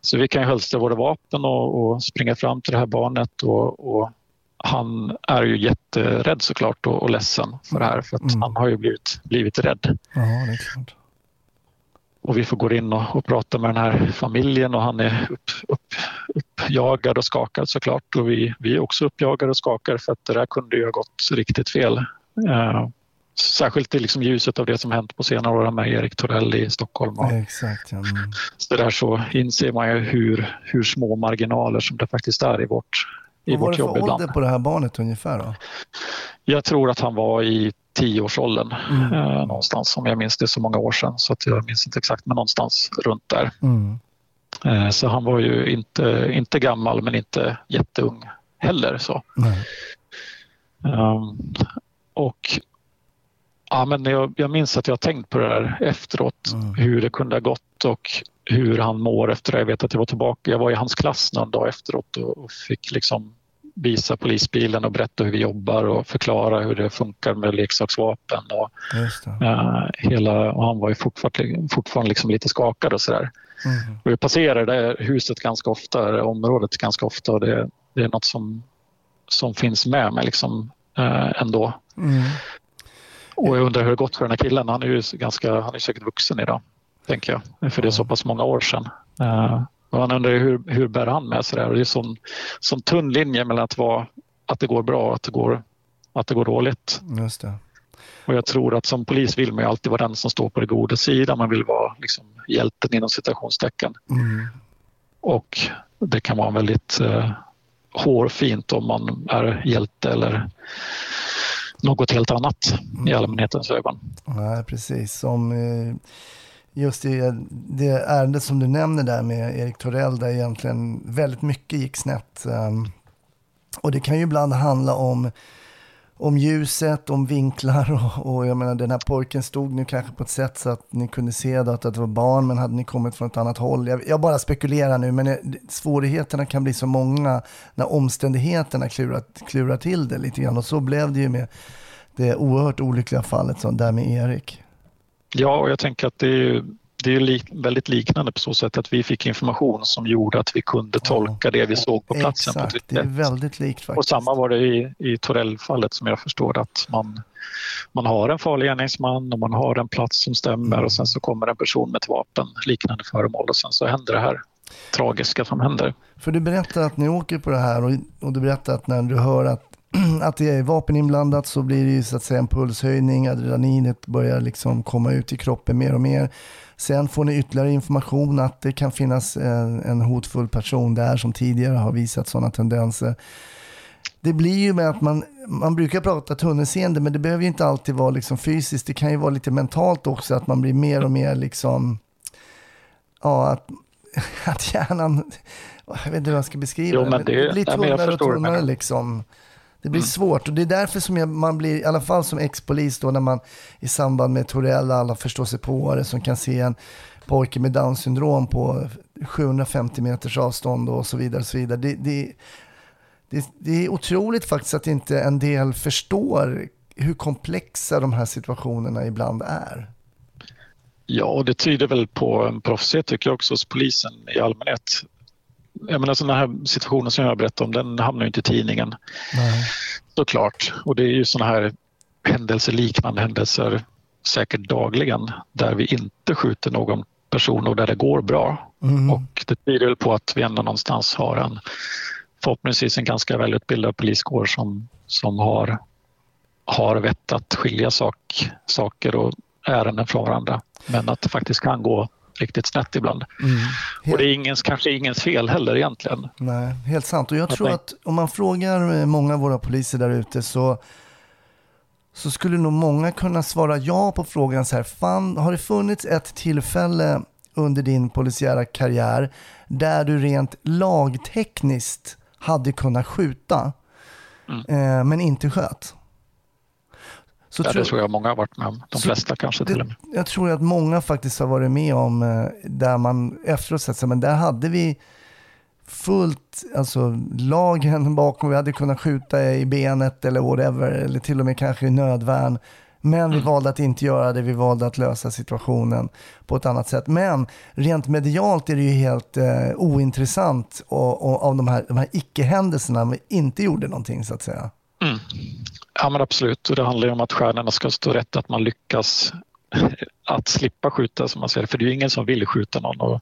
S4: Så vi kan hölstra våra vapen och, och springa fram till det här barnet och, och han är ju jätterädd såklart och, och ledsen för det här för att
S2: Mm.
S4: han har ju blivit, blivit rädd.
S2: Ja, det är klart.
S4: Och vi får gå in och, och prata med den här familjen och han är upp, upp, uppjagad och skakad såklart. Och vi, vi är också uppjagade och skakade för att det där kunde ju ha gått riktigt fel. Eh, särskilt i liksom ljuset av det som hänt på senare år med Erik Torell i Stockholm. Och
S2: Exakt. Ja. Mm.
S4: så där så inser man ju hur, hur små marginaler som det faktiskt är i vårt, i
S2: Vad var
S4: vårt
S2: det
S4: jobb
S2: för
S4: ibland.
S2: ålder på det här barnet ungefär då?
S4: Jag tror att han var i tioårsåldern
S2: Mm.
S4: eh, någonstans om jag minns det så många år sedan. Så att jag minns inte exakt men någonstans runt där.
S2: Mm.
S4: Eh, Så han var ju inte, inte gammal men inte jätteung heller. Så. Um, och ja, men jag, jag minns att jag har tänkt på det där efteråt,
S2: Mm.
S4: hur det kunde ha gått och hur han mår efter det. Jag vet att jag var tillbaka, jag var i hans klass någon dag efteråt och, och fick liksom visa polisbilen och berätta hur vi jobbar och förklara hur det funkar med leksaksvapen. Och, eh, hela, och han var ju fortfarande, fortfarande liksom lite skakad och sådär.
S2: Mm.
S4: Och jag passerar det huset ganska ofta, det området ganska ofta och det, det är något som, som finns med mig liksom, eh, ändå.
S2: Mm.
S4: Och jag undrar hur det gått för den här killen. Han är ju ganska, han är säkert vuxen idag, tänker jag. För det är så pass många år sedan. Eh, och man undrar hur, hur bär han med sig det här? Och det är sån, sån tunn linje mellan att, vara, att det går bra och att det går, att det går dåligt.
S2: Just det.
S4: Och jag tror att som polis vill man ju alltid vara den som står på den goda sidan. Man vill vara liksom hjälten inom citationstecken.
S2: Mm.
S4: Och det kan vara väldigt eh, hårfint om man är hjälte eller något helt annat i allmänhetens ögon.
S2: Nej, precis. Som eh, just det, eh, det ärendet som du nämner där med Erik Torell där egentligen väldigt mycket gick snett. Ehm, och det kan ju ibland handla om, om ljuset, om vinklar och, och jag menar den här pojken stod nu kanske på ett sätt så att ni kunde se då att, att det var barn men hade ni kommit från ett annat håll. Jag, jag bara spekulerar nu men eh, svårigheterna kan bli så många när omständigheterna klurar, klurar till det lite grann och så blev det ju med det oerhört olyckliga fallet som där med Erik.
S4: Ja, och jag tänker att det är, det är lik, väldigt liknande på så sätt att vi fick information som gjorde att vi kunde tolka det vi såg på platsen.
S2: Exakt,
S4: på
S2: det är väldigt likt faktiskt.
S4: Och samma var det i, i Torell-fallet som jag förstår att man, man har en farlig gärningsman och man har en plats som stämmer och sen så kommer en person med ett vapen, liknande föremål och sen så händer det här tragiska som händer.
S2: För du berättar att ni åker på det här och, och du berättar att när du hör att, att det är vapen inblandat så blir det ju så att säga en pulshöjning, adrenalinet börjar liksom komma ut i kroppen mer och mer. Sen får ni ytterligare information att det kan finnas en, en hotfull person där som tidigare har visat sådana tendenser. Det blir ju med att man, man brukar prata tunnelseende men det behöver ju inte alltid vara liksom fysiskt. Det kan ju vara lite mentalt också att man blir mer och mer liksom, ja att, att hjärnan, jag vet inte hur jag ska beskriva
S4: Jo, men det-
S2: det blir tunnare och tunnare liksom. Det blir svårt och det är därför som jag, man blir, i alla fall som ex-polis då när man i samband med Torell, alla förstår sig på det, som kan se en pojke med down syndrom på 750 meters avstånd och så vidare. Och så vidare. Det, det, det, det är otroligt faktiskt att inte en del förstår hur komplexa de här situationerna ibland är.
S4: Ja, och det tyder väl på en proffsighet tycker jag också hos polisen i allmänhet. Jag menar sådana här situationer som jag berättade om, den hamnar ju inte i tidningen
S2: Nej.
S4: såklart. Och det är ju sådana här händelser, liknande händelser säkert dagligen där vi inte skjuter någon person och där det går bra.
S2: Mm.
S4: Och det tyder väl på att vi ändå någonstans har en förhoppningsvis en ganska välutbildad poliskår som, som har, har vett att skilja sak, saker och ärenden från varandra. Men att det faktiskt kan gå riktigt snett ibland.
S2: Mm.
S4: Och det är ingens, kanske ingens fel heller egentligen.
S2: Nej, helt sant. Och jag
S4: Jag
S2: tror att om man frågar eh, många av våra poliser där ute så, så skulle nog många kunna svara ja på frågan så här. Fan, har det funnits ett tillfälle under din polisiära karriär där du rent lagtekniskt hade kunnat skjuta eh, men inte sköt? Så
S4: Mm. Ja, det tror jag många har varit med om. De flesta kanske till och med.
S2: det, jag tror att många faktiskt har varit med om eh, där man efteråt sett sig, men där hade vi fullt, alltså lagen bakom, vi hade kunnat skjuta i benet eller whatever, eller till och med kanske i nödvärn. Men vi valde att inte göra det, vi valde att lösa situationen på ett annat sätt. Men rent medialt är det ju helt eh, ointressant och, och, av de här, de här icke-händelserna, vi inte gjorde någonting så att säga.
S4: Mm. Ja men absolut och det handlar ju om att stjärnorna ska stå rätt, att man lyckas att slippa skjuta som man säger. För det är ju ingen som vill skjuta någon och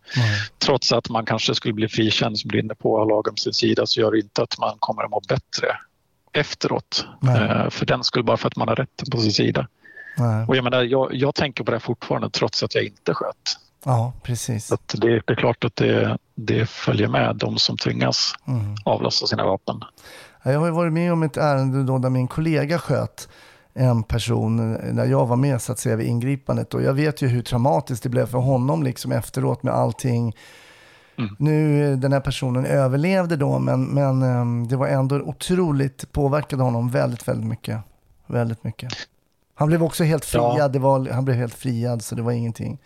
S4: trots att man kanske skulle bli frikänd som du är inne på lagen på sin sida så gör det inte att man kommer att må bättre efteråt. Eh, för den skulle bara för att man har rätten på sin sida.
S2: Nej.
S4: Och jag, menar, jag, jag tänker på det fortfarande trots att jag inte sköt.
S2: Ja, precis.
S4: Att det, det är klart att det, det följer med de som tvingas
S2: Mm.
S4: avlossa sina vapen.
S2: Ja, Jag har ju varit med om ett ärende då där min kollega sköt en person när jag var med så att säga vid ingripandet och jag vet ju hur traumatiskt det blev för honom liksom efteråt med allting.
S4: Mm.
S2: Nu den här personen överlevde då men, men eh, det var ändå otroligt påverkade honom väldigt, väldigt mycket. Väldigt mycket. Han blev också helt
S4: Ja.
S2: friad, det var, han blev helt friad så det var ingenting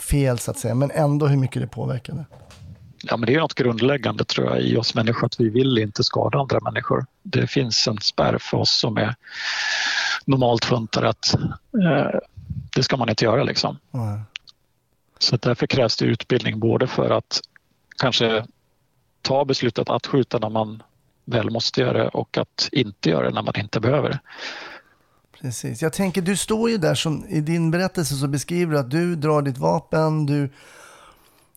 S2: fel så att säga men ändå hur mycket det påverkade.
S4: Ja, men det är något grundläggande tror jag i oss människor att vi vill inte skada andra människor. Det finns en spärr för oss som är normalt funtade att eh, det ska man inte göra. Liksom.
S2: Ja.
S4: Så därför krävs det utbildning både för att kanske ta beslutet att skjuta när man väl måste göra det och att inte göra det när man inte behöver det.
S2: Precis. Jag tänker, du står ju där som i din berättelse så beskriver du att du drar ditt vapen, du,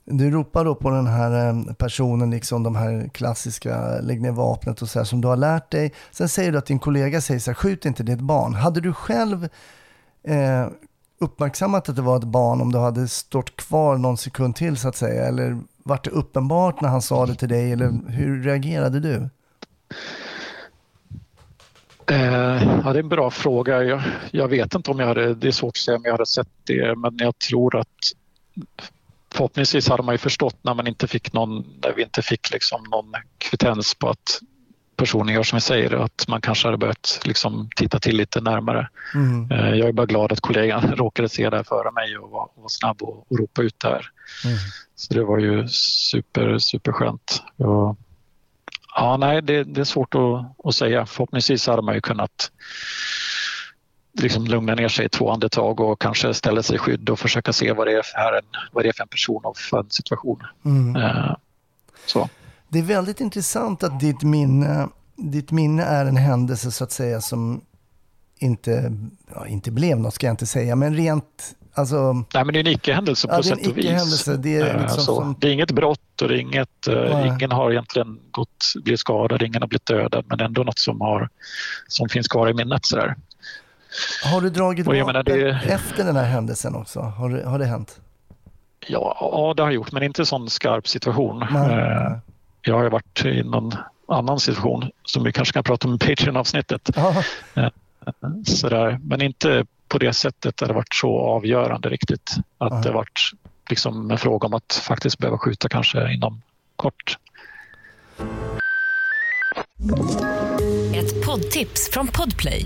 S2: du ropar då på den här eh, personen, liksom de här klassiska lägg ner vapnet och så här som du har lärt dig. Sen säger du att din kollega säger så här, skjut inte, det är ett barn. Hade du själv eh, uppmärksammat att det var ett barn om du hade stått kvar någon sekund till så att säga? Eller var det uppenbart när han sa det till dig? Eller hur reagerade du?
S4: Eh, ja, det är en bra fråga. Jag, jag vet inte om jag hade, det är svårt att säga om jag hade sett det, men jag tror att förhoppningsvis hade man ju förstått när man inte fick någon, när vi inte fick liksom någon kvittens på att personen gör som vi säger, att man kanske hade börjat liksom titta till lite närmare.
S2: Mm.
S4: Eh, jag är bara glad att kollegan råkade se det här före mig och var, var snabb och, och ropa ut det här.
S2: Mm.
S4: Så det var ju super, superskönt. Och, ja, nej, det, det är svårt att, att säga. Förhoppningsvis hade man ju kunnat liksom lugna ner sig i två andetag och kanske ställa sig i skydd och försöka se vad det är för, en, vad det är för en person och för en situation.
S2: Mm.
S4: Eh, så.
S2: Det är väldigt intressant att ditt minne, ditt minne är en händelse så att säga som inte, ja, inte blev något ska jag inte säga, men rent Alltså,
S4: Nej, men det är en icke-händelse på
S2: Ja,
S4: sätt och vis.
S2: Det är
S4: Eh,
S2: liksom som-
S4: det är inget brott och det är inget, eh,
S2: Nej.
S4: ingen har egentligen gått, blivit skadad, ingen har blivit dödad men ändå något som, har, som finns kvar i minnet. Sådär.
S2: Har du dragit
S4: jag menar,
S2: vapen
S4: det-
S2: efter den här händelsen också? Har, det- har det hänt?
S4: Ja, ja, det har jag gjort men inte en sån skarp situation.
S2: Nej.
S4: Eh, Jag har ju varit i någon annan situation som vi kanske kan prata om i Patreon-avsnittet. Sådär. Men inte på det sättet där det varit så avgörande riktigt. Att
S2: Nej.
S4: det varit liksom en fråga om att faktiskt behöva skjuta kanske inom kort.
S1: Ett poddtips från Podplay.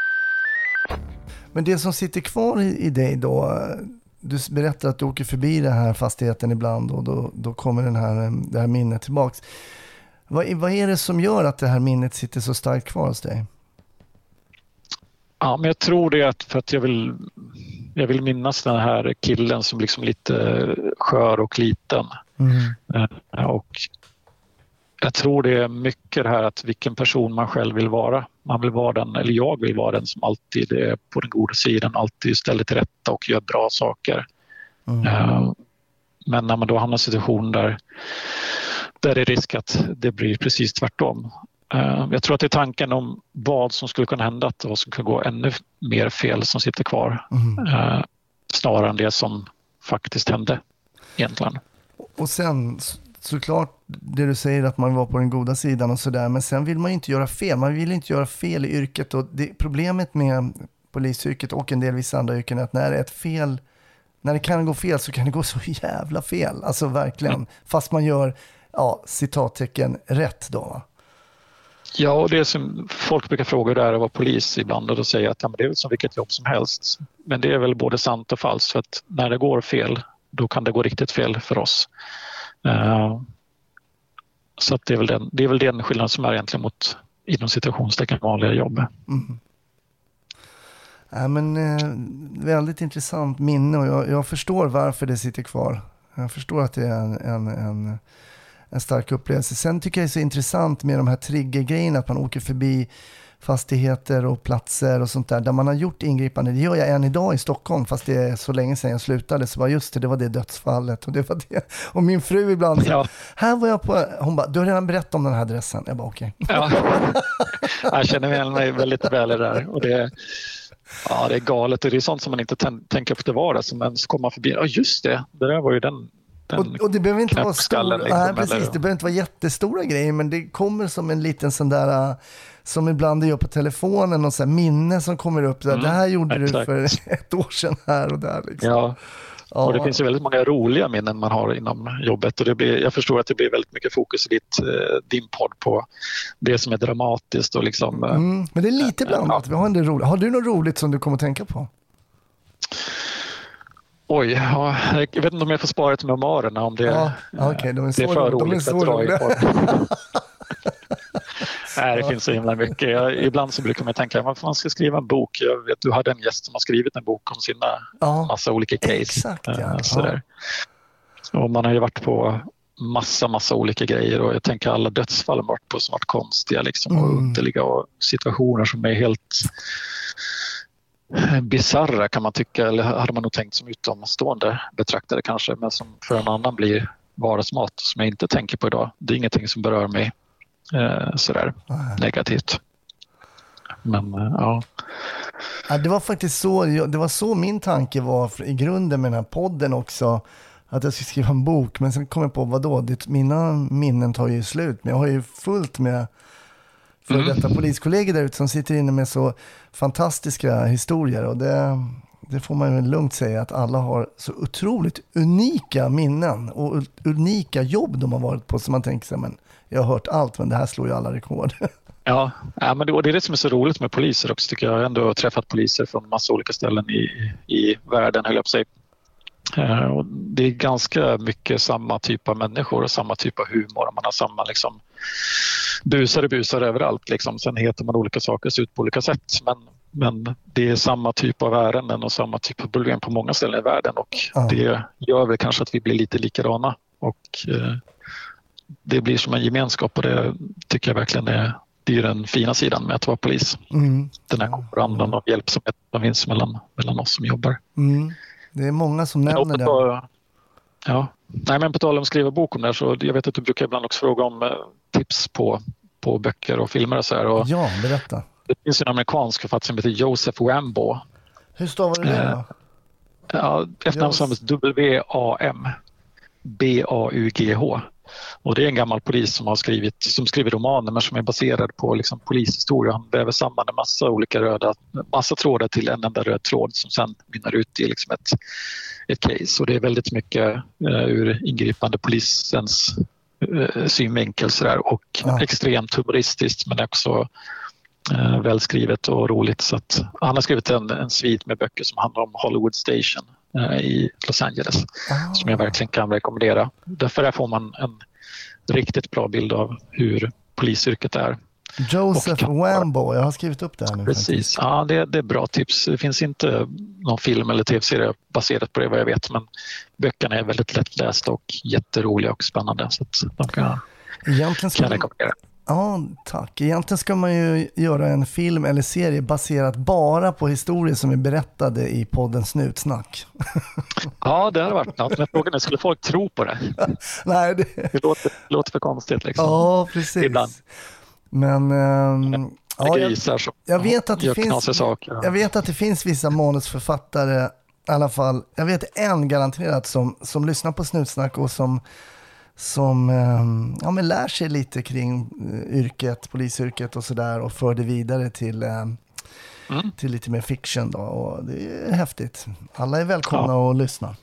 S2: Men det som sitter kvar i, i dig då, du berättar att du åker förbi den här fastigheten ibland och då, då kommer den här, det här minnet tillbaks. Vad, är- vad är det som gör att det här minnet sitter så starkt kvar hos dig?
S4: Ja, men jag tror det är att för att jag vill, jag vill minnas den här killen som liksom lite skör och liten. Eh, Och jag tror det är mycket det här att vilken person man själv vill vara. Man vill vara den, eller jag vill vara den som alltid är på den goda sidan, alltid ställer till rätta och gör bra saker.
S2: Mm.
S4: Eh, Men när man då hamnar i en situation där, där det är risk att det blir precis tvärtom. Eh, Jag tror att det är tanken om vad som skulle kunna hända, att vad som kan gå ännu mer fel som sitter kvar.
S2: Mm.
S4: eh, Snarare än det som faktiskt hände egentligen.
S2: Och sen såklart det du säger att man var på den goda sidan och sådär, men sen vill man ju inte göra fel. Man vill inte göra fel i yrket och det, problemet med polisyrket och en del vissa andra yrken är att när det är ett fel, när det kan gå fel så kan det gå så jävla fel. Alltså verkligen. Fast man gör, ja, citattecken, rätt då.
S4: Ja, och det som folk brukar fråga där att vara polis ibland och då säger jag att ja, det är som vilket jobb som helst. Men det är väl både sant och falskt för att när det går fel då kan det gå riktigt fel för oss. Eh, så att det, är väl den, det är väl den skillnaden som är egentligen mot inom citationstecken vanliga jobb.
S2: Ja, men, eh, väldigt intressant minne och jag, jag förstår varför det sitter kvar. Jag förstår att det är en, en, en, en stark upplevelse. Sen tycker jag det är så intressant med de här triggergrejerna, att man åker förbi fastigheter och platser och sånt där, där man har gjort ingripande. Det gör jag än idag i Stockholm, fast det är så länge sedan jag slutade. Så bara just det, det var det dödsfallet och det var det. Och min fru ibland,
S4: Ja.
S2: här var jag på, hon bara, du har redan berättat om den här adressen. Jag bara, okej.
S4: Ja. Jag känner igen mig väldigt väl i det där. Och det, ja, det är galet och det är sånt som man inte tän- tänker på till vardags. Men så kommer man förbi, ja just det, det där var ju den,
S2: Och, och det behöver inte vara stora,
S4: liksom,
S2: nej, precis,
S4: eller-
S2: det behöver inte vara jättestora grejer, men det kommer som en liten sån där, som ibland det gör på telefonen, och så minne som kommer upp. Här,
S4: Mm,
S2: det här gjorde du
S4: exakt.
S2: för ett år sedan här och där. Liksom.
S4: Ja,
S2: Ja.
S4: och det finns ju väldigt många roliga minnen man har inom jobbet och det blir, jag förstår att det blir väldigt mycket fokus i ditt, eh, din podd på det som är dramatiskt och liksom eh,
S2: Mm, men det är lite blandat. Vi har, en del roligt. har du något roligt som du kommer att tänka på?
S4: Oj, ja, jag vet inte om jag får spara till memoarerna om det,
S2: Ja, ja, okej, de är
S4: det är för
S2: ro- de är
S4: roligt att dra i. Nej, det finns så himla mycket. Jag, ibland så brukar man tänka varför man ska skriva en bok. Jag vet, du hade en gäst som har skrivit en bok om sina
S2: Ja,
S4: massa olika case.
S2: exakt, ja.
S4: Eh, Sådär. Och man har ju varit på massa, massa olika grejer och jag tänker alla dödsfall varit på som varit konstiga liksom, och
S2: Mm.
S4: underliga och situationer som är helt bisarra kan man tycka, eller hade man nog tänkt som utomstående betraktare kanske, men som för en annan blir vardagsmat som jag inte tänker på idag. Det är ingenting som berör mig eh, sådär negativt. Men eh, ja,
S2: Ja, det var faktiskt så, det var så min tanke var i grunden med den här podden också. Att jag skulle skriva en bok, men sen kom jag på, vadå, det, mina minnen tar ju slut. Men jag har ju fullt med för detta poliskollegor där ute som sitter inne med så fantastiska historier. Och det, det får man ju lugnt säga att alla har så otroligt unika minnen och unika jobb de har varit på. Så man tänker sig, men jag har hört allt, men det här slår ju alla rekord.
S4: Ja, ja men det, och det är det som är så roligt med poliser också tycker jag. Jag har ändå träffat poliser från massa olika ställen i, i världen, höll jag på säga. Eh, och det är ganska mycket samma typ av människor och samma typ av humor. Man har samma liksom, busare busar överallt. Liksom. Sen heter man olika saker och ser ut på olika sätt. Men, men det är samma typ av ärenden och samma typ av problem på många ställen i världen och
S2: Ja.
S4: det gör väl kanske att vi blir lite likadana. Och, eh, det blir som en gemenskap och det tycker jag verkligen är, det är den fina sidan med att vara polis.
S2: Mm.
S4: Den här konkurrensen och hjälpsamhet som finns mellan, mellan oss som jobbar.
S2: Mm. Det är många som nämner det.
S4: Ja, nej men på tal om att skriva bok om det här så jag vet att du brukar ibland också fråga om eh, tips på, på böcker och filmer och så här. Och
S2: Ja, berätta.
S4: det finns en amerikansk författare som heter Joseph Wambo.
S2: Hur stavar du det
S4: Eh,
S2: då?
S4: Ja, efternamn stavas W-A-M B-A-U-G-H. Och det är en gammal polis som har skrivit, som skriver romaner men som är baserad på liksom polishistoria. Han väver samman en massa olika röda, massa trådar till en enda röd tråd som sen mynnar ut i liksom ett, ett case. Och det är väldigt mycket eh, ur ingripande polisens eh, synvinkel så där. och
S2: Ja.
S4: extremt humoristiskt men också eh, välskrivet och roligt. Så att, han har skrivit en, en svit med böcker som handlar om Hollywood Station i Los Angeles
S2: Ah.
S4: som jag verkligen kan rekommendera. Därför där får man en riktigt bra bild av hur polisyrket är.
S2: Joseph
S4: kan
S2: Wambo, jag har skrivit upp det här nu.
S4: Precis, ja, det, det är bra tips. Det finns inte någon film eller tv-serie baserat på det vad jag vet men böckerna är väldigt lättlästa och jätteroliga och spännande så de kan,
S2: Egentligen
S4: kan
S2: ska
S4: jag rekommendera.
S2: Ja, tack. Egentligen ska man ju göra en film eller serie baserat bara på historier som är berättade i podden Snutsnack.
S4: Ja, det hade varit något. Men frågan är, skulle folk tro på det?
S2: Nej, det...
S4: Det låter, låter för konstigt. Liksom.
S2: Ja, precis.
S4: Ibland.
S2: Men
S4: Det
S2: ja, jag, jag vet att det finns-
S4: saker.
S2: jag vet att det finns vissa manusförfattare, i alla fall, jag vet en garanterat som, som lyssnar på Snutsnack och som, som ehm, ja, men lär sig lite kring eh, yrket, polisyrket och sådär och för det vidare till, ehm,
S4: Mm.
S2: till lite mer fiction. Då, och det är häftigt. Alla är välkomna att lyssna.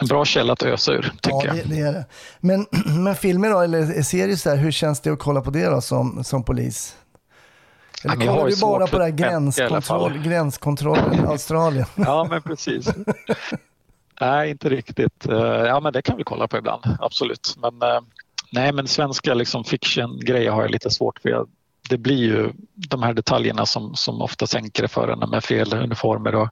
S4: En bra källa att ösa ur, tycker
S2: Ja,
S4: jag.
S2: det, det är det. Men, men filmer då, eller serier så här, hur känns det att kolla på det då som, som polis? Eller
S4: Ja,
S2: kollar
S4: ju
S2: du bara på det här gränskontroll, gränskontrollen i Australien?
S4: Ja, men precis. Nej, inte riktigt. Eh, Ja, men det kan vi kolla på ibland, absolut. Men, eh, nej, men svenska liksom fiction-grejer har jag lite svårt för. Det blir ju de här detaljerna som, som ofta sänker det för en med fel uniformer och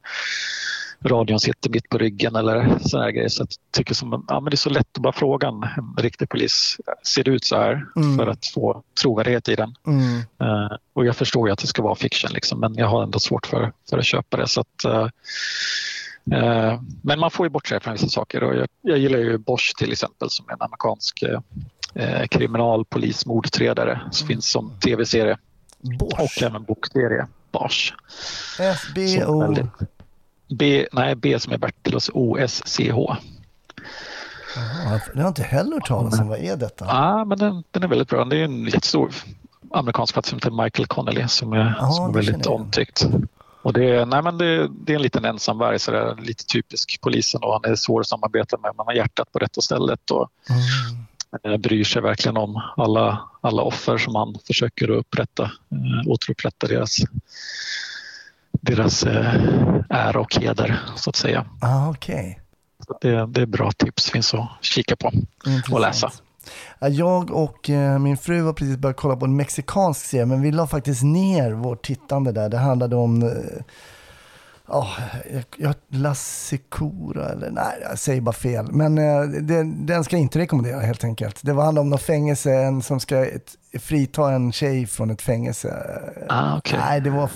S4: radion sitter mitt på ryggen eller sådana grejer. Så jag tycker som, ja, men det är så lätt att bara fråga en, riktig polis, ser det ut så här?
S2: Mm.
S4: För att få trovärdighet i den.
S2: Mm.
S4: Eh, och jag förstår ju att det ska vara fiction, liksom, men jag har ändå svårt för, för att köpa det. Så att, eh, men man får ju bortse från vissa saker. Och jag, jag gillar ju Bosch till exempel som är en amerikansk eh, eh, kriminalpolis, mordutredare som finns som tv-serie
S2: Bosch.
S4: och även bokserie. Bosch. Väldigt- B, nej, B som är Bertil och O-S-C-H.
S2: Det har jag inte heller hört talas om. Vad är detta?
S4: Ja, men den, den är väldigt bra. Det är en jättestor amerikansk författare som heter Michael Connelly som är,
S2: Ja,
S4: som är väldigt omtyckt. Och det, nej, men det, det är en liten ensamvarg, så det är lite typisk polisen och han är svår att samarbeta med. Man har hjärtat på rätta stället och
S2: Mm.
S4: eh, bryr sig verkligen om alla, alla offer som han försöker upprätta, eh, återupprätta deras, deras eh, ära och heder så att säga.
S2: Ah.
S4: Så det, det är bra tips, finns att kika på
S2: Intressant.
S4: och läsa.
S2: Ja, Jag och eh, min fru har precis börjat kolla på en mexikansk serie, men vi la faktiskt ner vårt tittande där. Det handlade om ja, jag, La Secura, eller nej, jag säger bara fel. Men eh, det, den ska jag inte rekommendera helt enkelt. Det handlar om något fängelse, en som ska ett, frita en tjej från ett fängelse.
S4: Ah, okej.
S2: Nej, det var...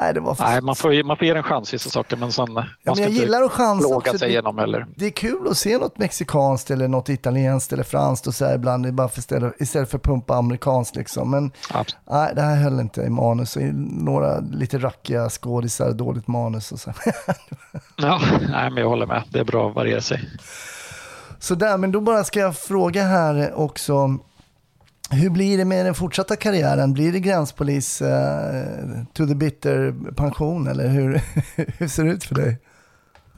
S2: Nej, det var för...
S4: Nej, man får, man får ge en chans vissa saker men sen... man
S2: men
S4: ska
S2: jag gillar att chansa också.
S4: sig
S2: Det-
S4: igenom heller.
S2: Det är kul att se något mexikanskt eller något italienskt eller franskt och så här ibland. Bara för istället, istället för att pumpa amerikanskt liksom. Men
S4: Absolut.
S2: nej, det här höll inte i manus. Några lite rackiga skådisar, dåligt manus och så.
S4: Ja, nej, men jag håller med. Det är bra att variera sig.
S2: så där, men då bara ska jag fråga här också. Hur blir det med den fortsatta karriären? Blir det gränspolis uh, to the bitter pension eller hur, hur ser det ut för dig?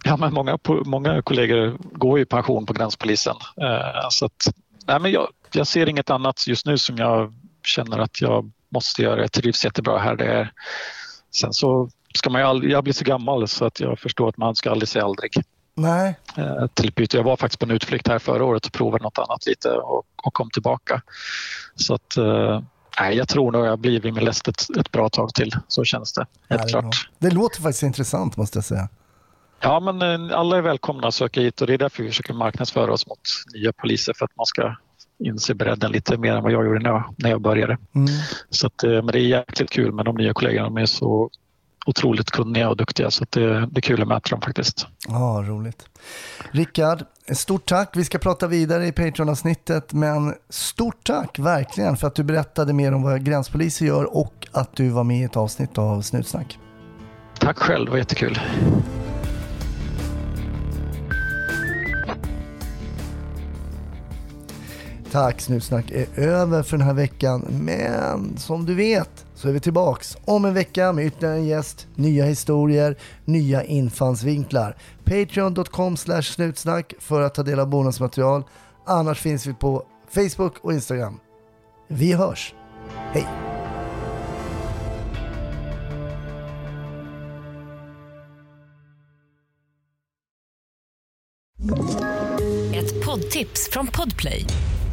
S4: Ja, men många, många kollegor går i pension på gränspolisen. Uh, så att, nej, men jag, jag ser inget annat just nu som jag känner att jag måste göra. Jag trivs jättebra här. Det är, sen så ska man ju aldrig, jag blir så gammal så att jag förstår att man ska aldrig säga aldrig.
S2: Nej.
S4: Eh, till byte. Jag var faktiskt på en utflykt här förra året och provade något annat lite och, och kom tillbaka. Så att eh, Nej, jag tror nog jag blir vid min läst ett, ett, bra tag till. Så känns det. Helt
S2: det
S4: klart.
S2: Det låter faktiskt intressant måste jag säga.
S4: Ja, men eh, alla är välkomna att söka hit och det är därför vi försöker marknadsföra oss mot nya poliser för att man ska inse bredden lite mer än vad jag gjorde när jag, när jag började. Mm. Så att, men det är jäkligt kul med de nya kollegorna. De är så otroligt kunniga och duktiga så det, det är kul att möta dem faktiskt.
S2: Ja, roligt. Rickard, stort tack. Vi ska prata vidare i Patreon-avsnittet men stort tack verkligen för att du berättade mer om vad gränspoliser gör och att du var med i ett avsnitt av Snutsnack.
S4: Tack själv, det var jättekul.
S2: Tack, Snutsnack är över för den här veckan men som du vet så är vi tillbaks om en vecka med ytterligare en gäst, nya historier, nya infallsvinklar. Patreon.com snutsnack för att ta del av bonusmaterial. Annars finns vi på Facebook och Instagram. Vi hörs. Hej!
S1: Ett poddtips från Podplay.